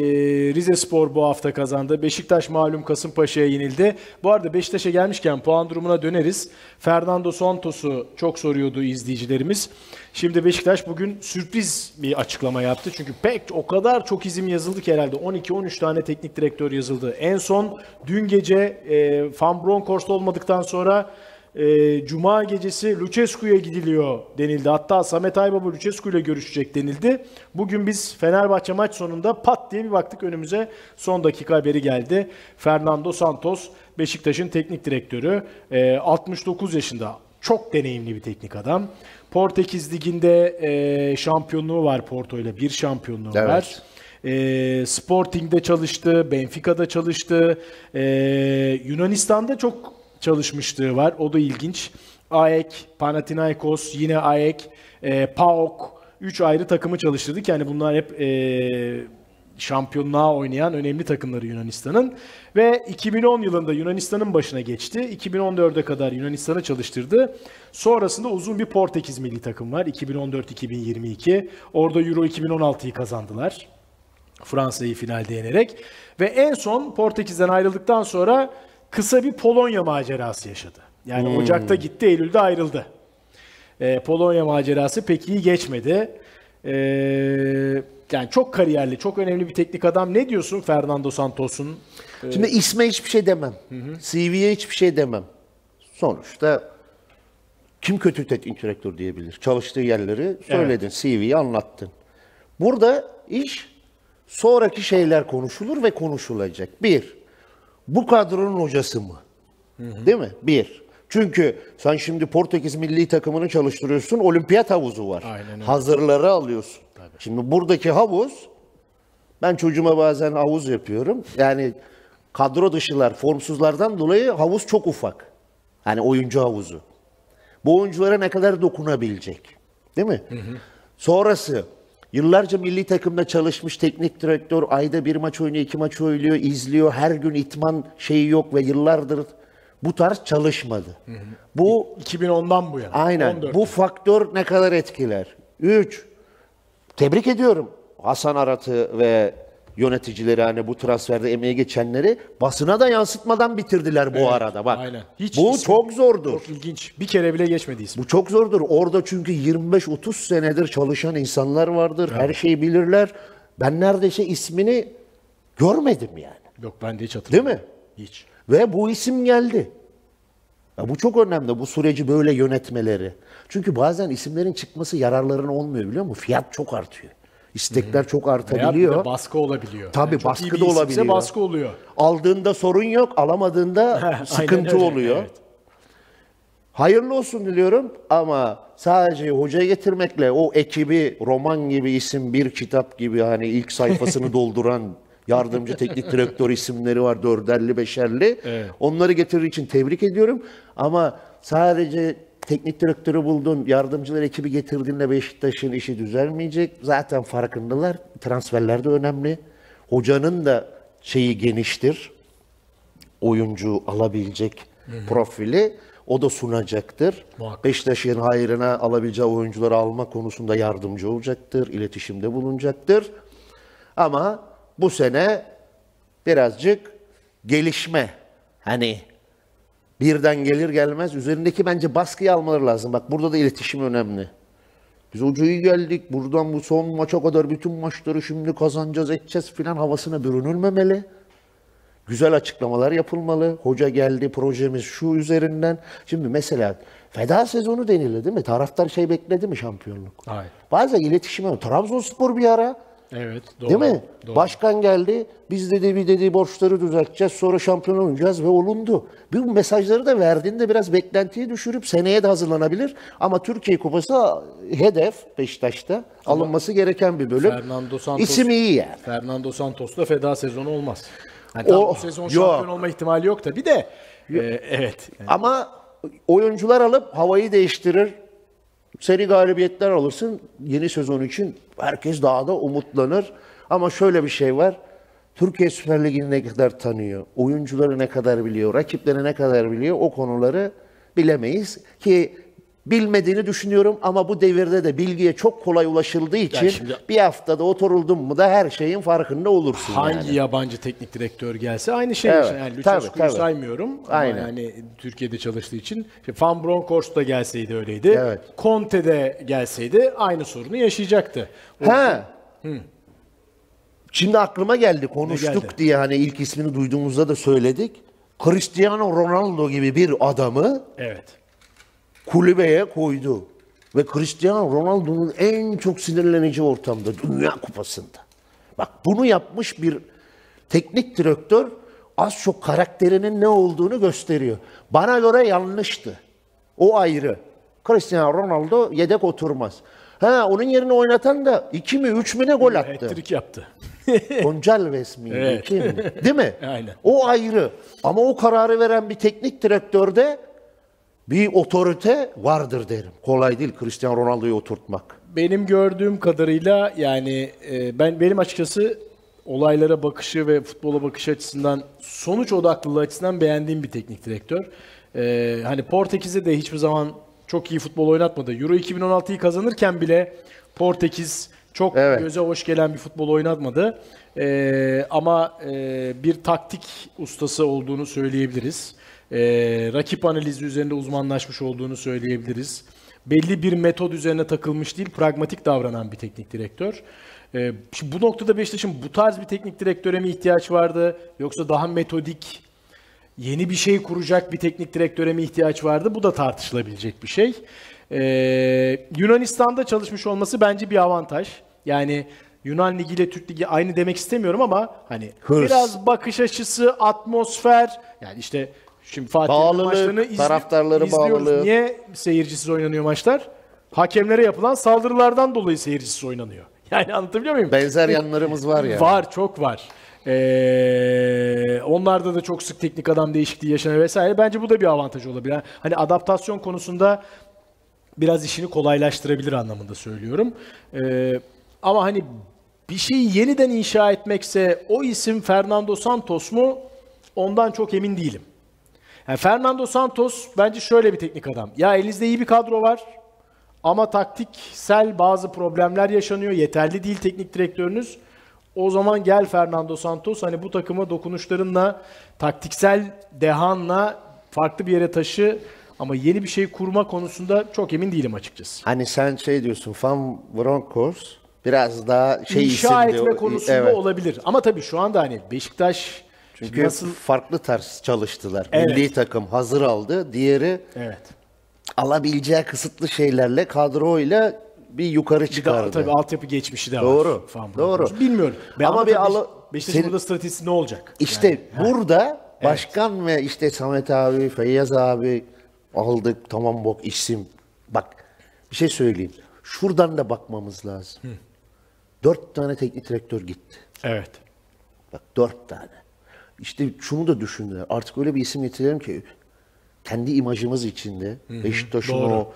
Rizespor bu hafta kazandı. Beşiktaş malum Kasımpaşa'ya yenildi. Bu arada Beşiktaş'a gelmişken puan durumuna döneriz. Fernando Santos'u çok soruyordu izleyicilerimiz. Şimdi Beşiktaş bugün sürpriz bir açıklama yaptı. Çünkü pek o kadar çok izim yazıldı ki herhalde 12-13 tane teknik direktör yazıldı. En son dün gece e, Van Bronckhorst olmadıktan sonra e, Cuma gecesi Lucescu'ya gidiliyor denildi. Hatta Samet Aybaba Lucescu ile görüşecek denildi. Bugün biz Fenerbahçe maç sonunda pat diye bir baktık önümüze son dakika haberi geldi. Fernando Santos Beşiktaş'ın teknik direktörü. E, 69 yaşında. Çok deneyimli bir teknik adam. Portekiz Ligi'nde e, şampiyonluğu var Porto ile. Bir şampiyonluğu Evet. var. E, Sporting'de çalıştı, Benfica'da çalıştı. E, Yunanistan'da çok çalışmışlığı var. O da ilginç. AEK, Panathinaikos, yine AEK, e, PAOK 3 ayrı takımı çalıştırdık. Yani bunlar hep e, şampiyonluğa oynayan önemli takımları Yunanistan'ın. Ve 2010 yılında Yunanistan'ın başına geçti. 2014'e kadar Yunanistan'ı çalıştırdı. Sonrasında uzun bir Portekiz milli takım var. 2014-2022. Orada Euro 2016'yı kazandılar. Fransa'yı finalde yenerek. Ve en son Portekiz'den ayrıldıktan sonra kısa bir Polonya macerası yaşadı. Yani Ocak'ta gitti, Eylül'de ayrıldı. Ee, Polonya macerası pek iyi geçmedi. Ee, yani çok kariyerli, çok önemli bir teknik adam. Ne diyorsun Fernando Santos'un? Şimdi isme hiçbir şey demem. CV'ye hiçbir şey demem. Sonuçta kim kötü teknik direktör diyebilir? Çalıştığı yerleri söyledin, CV'yi anlattın. Burada iş sonraki şeyler konuşulur ve konuşulacak. Bir, bu kadronun hocası mı? Değil mi? Bir. Çünkü sen şimdi Portekiz milli takımını çalıştırıyorsun, olimpiyat havuzu var. Aynen öyle. Hazırları alıyorsun. Şimdi buradaki havuz ben çocuğuma bazen havuz yapıyorum. Yani kadro dışılar, formsuzlardan dolayı havuz çok ufak. Hani oyuncu havuzu. Bu oyunculara ne kadar dokunabilecek? Değil mi? Sonrası yıllarca milli takımda çalışmış teknik direktör ayda bir maç oynuyor, iki maç oynuyor, izliyor. Her gün itman şeyi yok ve yıllardır bu tarz çalışmadı. Bu 2010'dan bu yana. Aynen. 14. Bu faktör ne kadar etkiler? Üç, tebrik ediyorum Hasan Arat'ı ve yöneticileri hani bu transferde emeği geçenleri basına da yansıtmadan bitirdiler bu arada bak. aynen. Hiç bu isim- çok zordur. Çok ilginç. Bir kere bile geçmedi ismi. Bu çok zordur. Orada çünkü 25-30 senedir çalışan insanlar vardır. Her şeyi bilirler. Ben neredeyse ismini görmedim yani. Yok ben de hiç Değil hatırlamıyorum. mi? Hiç. Ve bu isim geldi. Ya bu çok önemli bu süreci böyle yönetmeleri. Çünkü bazen isimlerin çıkması yararlarına olmuyor biliyor musun? Fiyat çok artıyor. İstekler çok Veya bir de artabiliyor. baskı olabiliyor. Tabii, çok iyi baskı da olabiliyor. baskı oluyor. Aldığında sorun yok, alamadığında sıkıntı öyle, oluyor. evet. Hayırlı olsun diliyorum ama sadece hocaya getirmekle o ekibi roman gibi isim bir kitap gibi hani ilk sayfasını dolduran yardımcı teknik direktör isimleri var dörderli beşerli. Evet. Onları getirdiği için tebrik ediyorum ama sadece teknik direktörü buldun, yardımcılar ekibi getirdiğinde Beşiktaş'ın işi düzelmeyecek. Zaten farkındalar. Transferler de önemli. Hocanın da şeyi geniştir oyuncu alabilecek profili o da sunacaktır. Muhakkak. Beşiktaş'ın hayrına alabileceği oyuncuları alma konusunda yardımcı olacaktır, iletişimde bulunacaktır. Ama bu sene birazcık gelişme. Hani birden gelir gelmez üzerindeki bence baskıyı almaları lazım. Bak burada da iletişim önemli. Biz hocayı geldik buradan bu son maça kadar bütün maçları şimdi kazanacağız edeceğiz filan havasına bürünülmemeli. Güzel açıklamalar yapılmalı. Hoca geldi projemiz şu üzerinden. Şimdi mesela feda sezonu denildi değil mi? Taraftar şey bekledi mi şampiyonluk? Hayır. Bazen iletişim Trabzonspor bir ara Evet. Doğru. Değil mi? Doğru. Başkan geldi. Biz dedi bir dedi borçları düzelteceğiz. Sonra şampiyon olacağız ve olundu. Bu mesajları da verdiğinde biraz beklentiyi düşürüp seneye de hazırlanabilir. Ama Türkiye Kupası hedef Beşiktaş'ta alınması gereken bir bölüm. Fernando Santos- İsim iyi yani. Fernando Santos'ta feda sezonu olmaz. Yani O- bu sezon yok. şampiyon olma ihtimali yok tabii de. e, evet. Yani Ama oyuncular alıp havayı değiştirir. Seri galibiyetler alırsın. Yeni sezon için herkes daha da umutlanır. Ama şöyle bir şey var. Türkiye Süper Ligi'ni ne kadar tanıyor, oyuncuları ne kadar biliyor, rakipleri ne kadar biliyor o konuları bilemeyiz. Ki bilmediğini düşünüyorum ama bu devirde de bilgiye çok kolay ulaşıldığı için şimdi- bir haftada oturuldun mu da her şeyin farkında olursun hangi yani. yabancı teknik direktör gelse aynı şey. Evet. Yani tabii, Lucescu'yu tabii. saymıyorum. Aynen. Ama yani Türkiye'de çalıştığı için. İşte Van Bronckhorst da gelseydi öyleydi. Evet. Conte de gelseydi aynı sorunu yaşayacaktı. O- Ha. Şimdi aklıma geldi konuştuk geldi? diye hani ilk ismini duyduğumuzda da söyledik. Cristiano Ronaldo gibi bir adamı Evet. Kulübeye koydu. Ve Cristiano Ronaldo'nun en çok sinirlenici ortamda Dünya Kupası'nda. Bak bunu yapmış bir teknik direktör az çok karakterinin ne olduğunu gösteriyor. Bana göre yanlıştı. O ayrı. Cristiano Ronaldo yedek oturmaz. Ha onun yerine oynatan da 2 mi 3 mü ne gol attı. Hat-trick yaptı. Gonçalves miydi? Evet. Kim? Değil mi? Aynen. O ayrı. Ama o kararı veren bir teknik direktörde bir otorite vardır derim. Kolay değil Cristiano Ronaldo'yu oturtmak. Benim gördüğüm kadarıyla yani e, ben benim açıkçası olaylara bakışı ve futbola bakış açısından sonuç odaklılığı açısından beğendiğim bir teknik direktör. E, hani Portekiz'de de hiçbir zaman çok iyi futbol oynatmadı. Euro 2016'yı kazanırken bile Portekiz çok Evet. göze hoş gelen bir futbol oynatmadı. E, ama e, bir taktik ustası olduğunu söyleyebiliriz. E, rakip analizi üzerinde uzmanlaşmış olduğunu söyleyebiliriz. Belli bir metod üzerine takılmış değil, pragmatik davranan bir teknik direktör. E, şimdi bu noktada Beşiktaş'ın bu tarz bir teknik direktöre mi ihtiyaç vardı? Yoksa daha metodik, yeni bir şey kuracak bir teknik direktöre mi ihtiyaç vardı? Bu da tartışılabilecek bir şey. Ee, Yunanistan'da çalışmış olması bence bir avantaj. Yani Yunan Ligi ile Türk Ligi aynı demek istemiyorum ama hani Hırs. biraz bakış açısı, atmosfer yani işte şimdi Fatih'in maçlarını izli- taraftarları izliyoruz. bağlılığı. Niye seyircisiz oynanıyor maçlar? Hakemlere yapılan saldırılardan dolayı seyircisiz oynanıyor. Yani anlatabiliyor muyum? Benzer yanlarımız var ya. Var, çok var. Ee, onlarda da çok sık teknik adam değişikliği yaşanıyor vesaire. Bence bu da bir avantaj olabilir. Hani adaptasyon konusunda biraz işini kolaylaştırabilir anlamında söylüyorum. Ee, ama hani bir şeyi yeniden inşa etmekse o isim Fernando Santos mu? Ondan çok emin değilim. Yani Fernando Santos bence şöyle bir teknik adam. Ya elinizde iyi bir kadro var ama taktiksel bazı problemler yaşanıyor. Yeterli değil teknik direktörünüz. O zaman gel Fernando Santos hani bu takımı dokunuşlarınla, taktiksel dehanla farklı bir yere taşı ama yeni bir şey kurma konusunda çok emin değilim açıkçası. Hani sen şey diyorsun Van Bronckhorst biraz daha şey İnşa isimdi. etme konusunda evet. olabilir. Ama tabii şu anda hani Beşiktaş Çünkü nasıl farklı tarz çalıştılar. Evet. Milli takım hazır aldı. Diğeri Evet. alabileceği kısıtlı şeylerle kadroyla bir yukarı Bir de çıkardı. tabii altyapı geçmişi de var. Doğru, Fan doğru. Bronckhorst. Bilmiyorum. Ben Ama ama bir ala- Beşiktaş'ın senin- burada stratejisi ne olacak? İşte burada başkan ve işte Samet abi, Feyyaz abi aldık tamam bok isim. Bak bir şey söyleyeyim. Şuradan da bakmamız lazım. Dört tane teknik direktör gitti. Evet. Bak dört tane. İşte şunu da düşündüler. Artık öyle bir isim getirelim ki kendi imajımız içinde Beşiktaş'ın o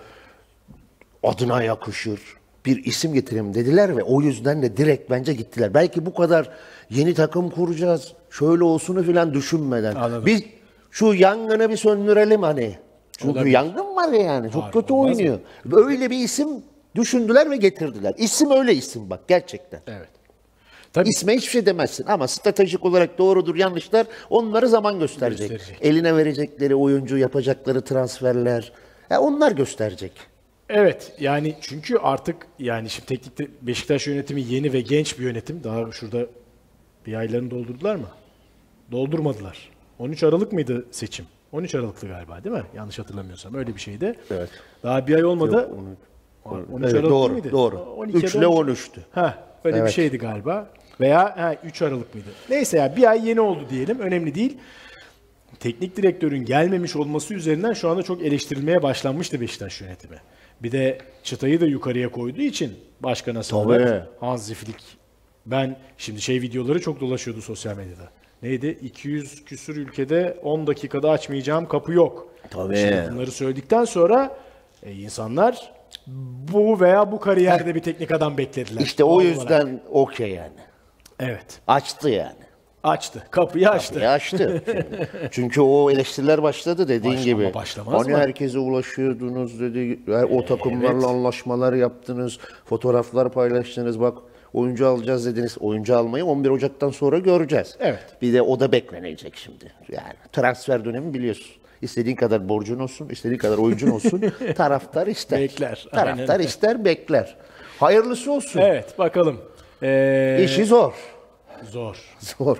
adına yakışır bir isim getirelim dediler ve o yüzden de direkt bence gittiler. Belki bu kadar yeni takım kuracağız, şöyle olsunu filan düşünmeden. Anladım. Biz şu yangını bir söndürelim hani. Çünkü Olabilir. yangın var ya yani. Çok Var, kötü oynuyor. Öyle bir isim düşündüler ve getirdiler. İsim öyle isim bak gerçekten. Evet. Tabii İsme hiçbir şey demezsin ama stratejik olarak doğrudur yanlışlar onları zaman gösterecek. Gösterecek. Eline verecekleri oyuncu yapacakları transferler ya onlar gösterecek. Evet yani çünkü artık yani şimdi teknikte Beşiktaş yönetimi yeni ve genç bir yönetim. Daha şurada bir aylarını doldurdular mı? Doldurmadılar. 13 Aralık mıydı seçim? 13 Aralık'tı galiba değil mi? Yanlış hatırlamıyorsam öyle bir şeydi. Evet. Daha bir ay olmadı. Yok, 13 Evet, Aralık doğru, miydi? doğru. 12 3 ile 13'tü. Ha, öyle bir Evet. şeydi galiba. Veya ha, 3 Aralık mıydı? Neyse ya bir ay yeni oldu diyelim. Önemli değil. Teknik direktörün gelmemiş olması üzerinden şu anda çok eleştirilmeye başlanmıştı Beşiktaş yönetimi. Bir de çıtayı da yukarıya koyduğu için başkana sağlar. Hansi Flick. Ben şimdi şey videoları çok dolaşıyordu sosyal medyada. Neydi? 200 küsür ülkede 10 dakikada açmayacağım kapı yok. Tabii. Şimdi bunları söyledikten sonra e, insanlar bu veya bu kariyerde bir teknik adam beklediler. İşte o Doğal yüzden okey yani. Evet. Açtı yani. Açtı. Kapıyı açtı. Ya açtı. Çünkü o eleştiriler başladı dediğin Baş- gibi. ama başlamaz hani mı? herkese ulaşıyordunuz dedi. O takımlarla anlaşmalar yaptınız. Fotoğraflar paylaştınız. Bak oyuncu alacağız dediniz. Oyuncu almayı 11 Ocak'tan sonra göreceğiz. Evet. Bir de o da beklenecek şimdi. Yani transfer dönemi biliyorsun. İstediğin kadar borcun olsun, istediğin kadar oyuncun olsun. taraftar ister. Bekler, Taraftar aynen. ister, bekler. Hayırlısı olsun. Evet bakalım. Ee, İşi zor. zor. Zor.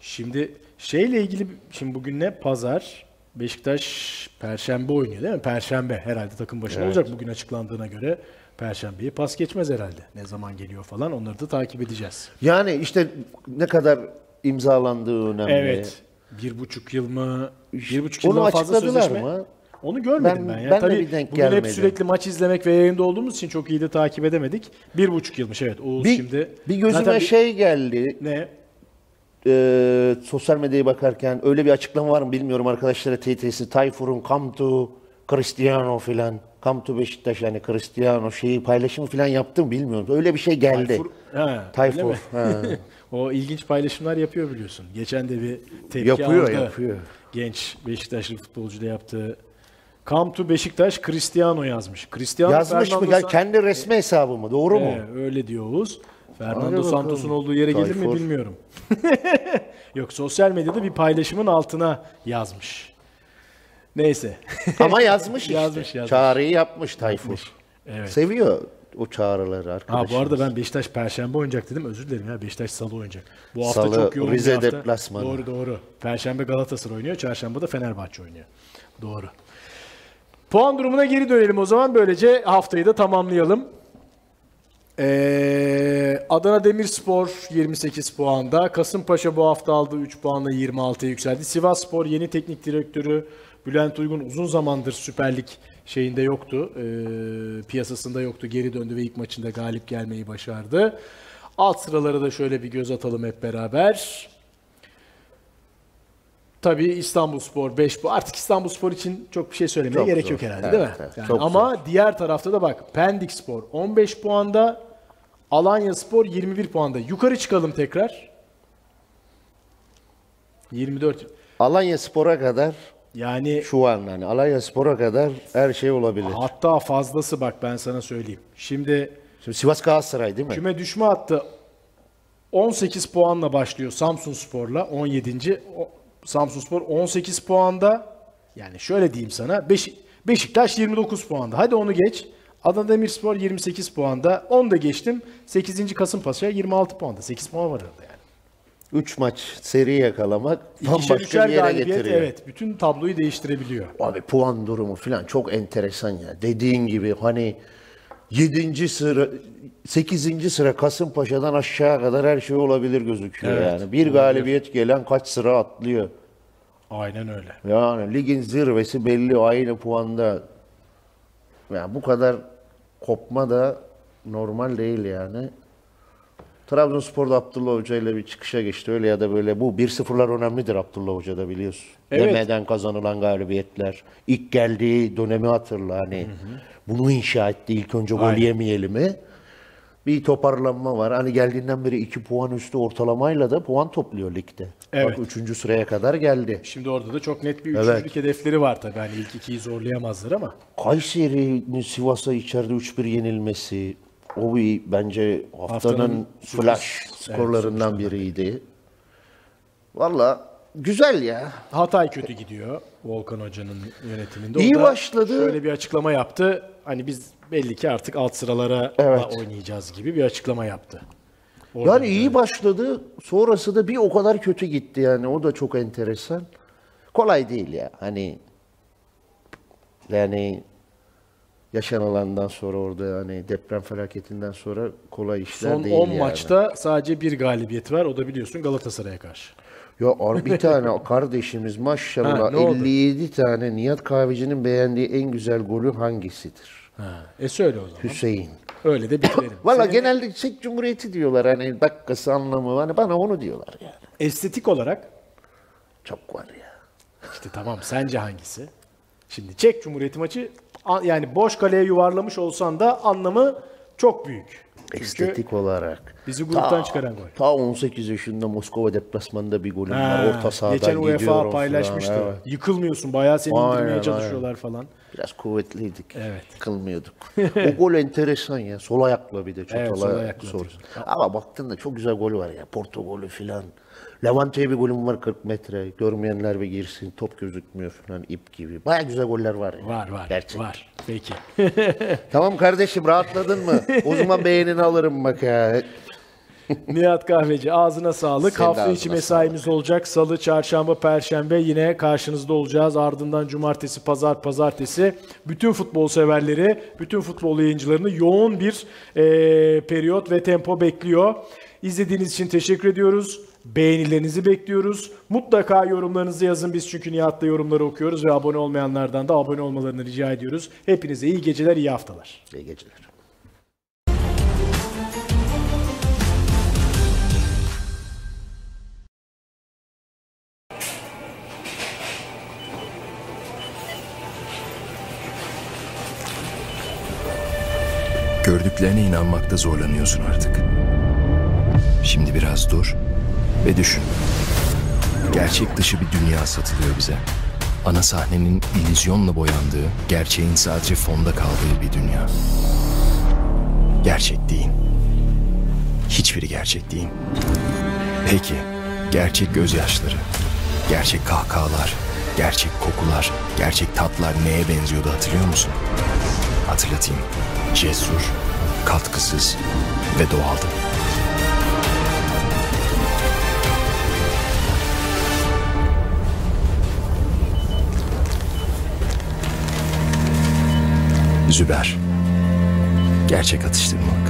Şimdi şeyle ilgili şimdi bugün ne? Pazar. Beşiktaş Perşembe oynuyor değil mi? Perşembe herhalde takım başına olacak bugün açıklandığına göre. Perşembeyi pas geçmez herhalde. Ne zaman geliyor falan onları da takip edeceğiz. Yani işte ne kadar imzalandığı önemli. Evet. Bir buçuk yıl mı? Bir buçuk yıldan fazla sözleşme. mı? Onu görmedim Ben- ben. ya. ben de Tabii bir denk bugün hep gelmedi. sürekli maç izlemek ve yayında olduğumuz için çok iyi de takip edemedik. Bir buçuk yılmış evet. Oğuz Bir, şimdi. bir gözüme Zaten bir- şey geldi. Ne? e, sosyal medyaya bakarken öyle bir açıklama var mı bilmiyorum arkadaşlara TT'si. Tayfur'un come to Cristiano filan. Come to Beşiktaş yani Cristiano şeyi paylaşımı filan yaptım bilmiyorum. Öyle bir şey geldi. Tayfur- Ha, Tayfur, ha. o ilginç paylaşımlar yapıyor biliyorsun. Geçen de bir tepki Yapıyor, aldı. yapıyor. Genç Beşiktaşlı futbolcu da yaptığı. Come to Beşiktaş Cristiano yazmış. Cristiano Yazmış mı? Fernando San- kendi resmi hesabı mı? Doğru mu? Ee, öyle diyor Oğuz. Hadi Fernando bakalım. Santos'un olduğu yere gelir mi Tayfur. bilmiyorum. Yok sosyal medyada bir paylaşımın altına yazmış. Neyse. Ama yazmış işte. Yazmış, yazmış. Çağrıyı yapmış Tayfur. Evet. Seviyor o çağrıları Ha arkadaşlar. bu arada ben Beşiktaş Perşembe oynayacak dedim. Özür dilerim ya. Beşiktaş Salı oynayacak. Bu hafta Salı, çok yoğun Rize bir hafta. deplasmanı. Doğru doğru. Perşembe Galatasaray oynuyor. Çarşamba da Fenerbahçe oynuyor. Doğru. Puan durumuna geri dönelim o zaman. Böylece haftayı da tamamlayalım. Ee, Adana Demirspor 28 puanda. Kasımpaşa bu hafta aldığı 3 puanla 26'ya yükseldi. Sivasspor yeni teknik direktörü Bülent Uygun uzun zamandır Süper Lig şeyinde yoktu. Ee, piyasasında yoktu. Geri döndü ve ilk maçında galip gelmeyi başardı. Alt sıraları da şöyle bir göz atalım hep beraber. Tabii İstanbulspor 5 bu. Artık İstanbulspor için çok bir şey söylemeye Çok gerek zor. yok herhalde Evet, değil mi? evet. Yani Çok ama diğer tarafta da bak Pendikspor 15 puanda, Alanyaspor 21 puanda. Yukarı çıkalım tekrar. 24. Alanya Spor'a kadar Yani şu an yani Alanya Spor'a kadar her şey olabilir. hatta fazlası bak ben sana söyleyeyim. Şimdi Şimdi Sivas Galatasaray değil mi? küme düşme hattı 18 puanla başlıyor Samsun Spor'la 17. O- Samsun Spor 18 puanda. Yani şöyle diyeyim sana. Beş, Beşiktaş 29 puanda. Hadi onu geç. Adana Demirspor 28 puanda. 10 da geçtim. 8. Kasımpaşa 26 puanda. 8 puan var arada yani. 3 maç seri yakalamak bambaşka bir yere getiriyor. evet. Bütün tabloyu değiştirebiliyor. Abi puan durumu falan çok enteresan ya. Dediğin gibi hani 7. sıra 8. sıra Kasımpaşa'dan aşağı kadar her şey olabilir gözüküyor Evet, yani. Bir galibiyet gelen kaç sıra atlıyor. Aynen öyle. Yani ligin zirvesi belli aynı puanda. Yani bu kadar kopma da normal değil yani. Trabzonspor'da Abdullah Hoca ile bir çıkışa geçti. Öyle ya da böyle bu 1-0'lar önemlidir Abdullah Hoca'da biliyorsun. Evet. Yemeden kazanılan galibiyetler. İlk geldiği dönemi hatırla hani. Bunu inşa etti ilk önce gol yemeyelim mi? Bir toparlanma var. Hani geldiğinden beri 2 puan üstü ortalamayla da puan topluyor ligde. Evet. Bak 3. sıraya kadar geldi. Şimdi orada da çok net bir Evet. üçüncülük hedefleri var tabii. Hani ilk ikiyi zorlayamazlar ama. Kayseri'nin Sivas'a içeride 3-1 yenilmesi o bir bence haftanın, Haftanın flash skorlarından biriydi. Valla güzel ya. Hatay kötü gidiyor Volkan Hoca'nın yönetiminde. İyi O da başladı. Şöyle bir açıklama yaptı. Hani biz belli ki artık alt sıralara Evet. oynayacağız gibi bir açıklama yaptı. Orada Yani iyi başladı. Sonrası da bir o kadar kötü gitti yani. O da çok enteresan. Kolay değil ya. Hani yani yaşanılandan sonra orada yani deprem felaketinden sonra kolay işler Son değil 10 yani. maçta sadece bir galibiyet var. O da biliyorsun Galatasaray'a karşı. Ya bir tane kardeşimiz maşallah Ha, ne oldu? 57 tane Nihat Kahveci'nin beğendiği en güzel golü hangisidir? Ha. E söyle o zaman. Hüseyin. Öyle de bitirelim. Valla Senin genelde Çek Cumhuriyeti diyorlar hani dakikası anlamı hani bana onu diyorlar yani. estetik olarak Çok var ya. işte tamam sence hangisi? Şimdi Çek Cumhuriyeti maçı yani boş kaleye yuvarlamış olsan da anlamı çok büyük. Çünkü Estetik olarak. bizi gruptan çıkaran gol. Ta 18 yaşında Moskova deplasmanında bir golüm var. Orta sahadan Geçen UEFA paylaşmıştı. falan, evet. Yıkılmıyorsun. Bayağı seni Aynen, indirmeye aynen. çalışıyorlar falan. Biraz kuvvetliydik. Evet. Kılmıyorduk. o gol enteresan ya. Sol ayakla bir de çok Evet, sol ayakla atıyorsun. Ama baktığında çok güzel golü var ya. Porto golü filan. Levante'ye bir golüm var 40 metre. Görmeyenler bir girsin. Top gözükmüyor falan ip gibi. Baya güzel goller var ya. Var var. Gerçekten. Var. Peki. Tamam kardeşim rahatladın mı? o zaman beğenini alırım bak ya. Nihat Kahveci ağzına sağlık. Senin Hafta içi mesaimiz olacak. Salı, çarşamba, perşembe yine karşınızda olacağız. Ardından cumartesi, pazar, pazartesi. Bütün futbol severleri, bütün futbol yayıncılarını yoğun bir eee, periyot ve tempo bekliyor. İzlediğiniz için teşekkür ediyoruz. Beğenilerinizi bekliyoruz. Mutlaka yorumlarınızı yazın biz çünkü Nihat'ta yorumları okuyoruz ve abone olmayanlardan da abone olmalarını rica ediyoruz. Hepinize iyi geceler, iyi haftalar. İyi geceler. Gördüklerine inanmakta zorlanıyorsun artık. Şimdi biraz dur ve düşün. Gerçek dışı bir dünya satılıyor bize. Ana sahnenin illüzyonla boyandığı, gerçeğin sadece fonda kaldığı bir dünya. Gerçek değil. Hiçbiri gerçek değil. Peki, gerçek gözyaşları, gerçek kahkahalar, gerçek kokular, gerçek tatlar neye benziyordu hatırlıyor musun? Hatırlatayım. Cesur, katkısız ve doğaldı. Züber. Gerçek atıştırma.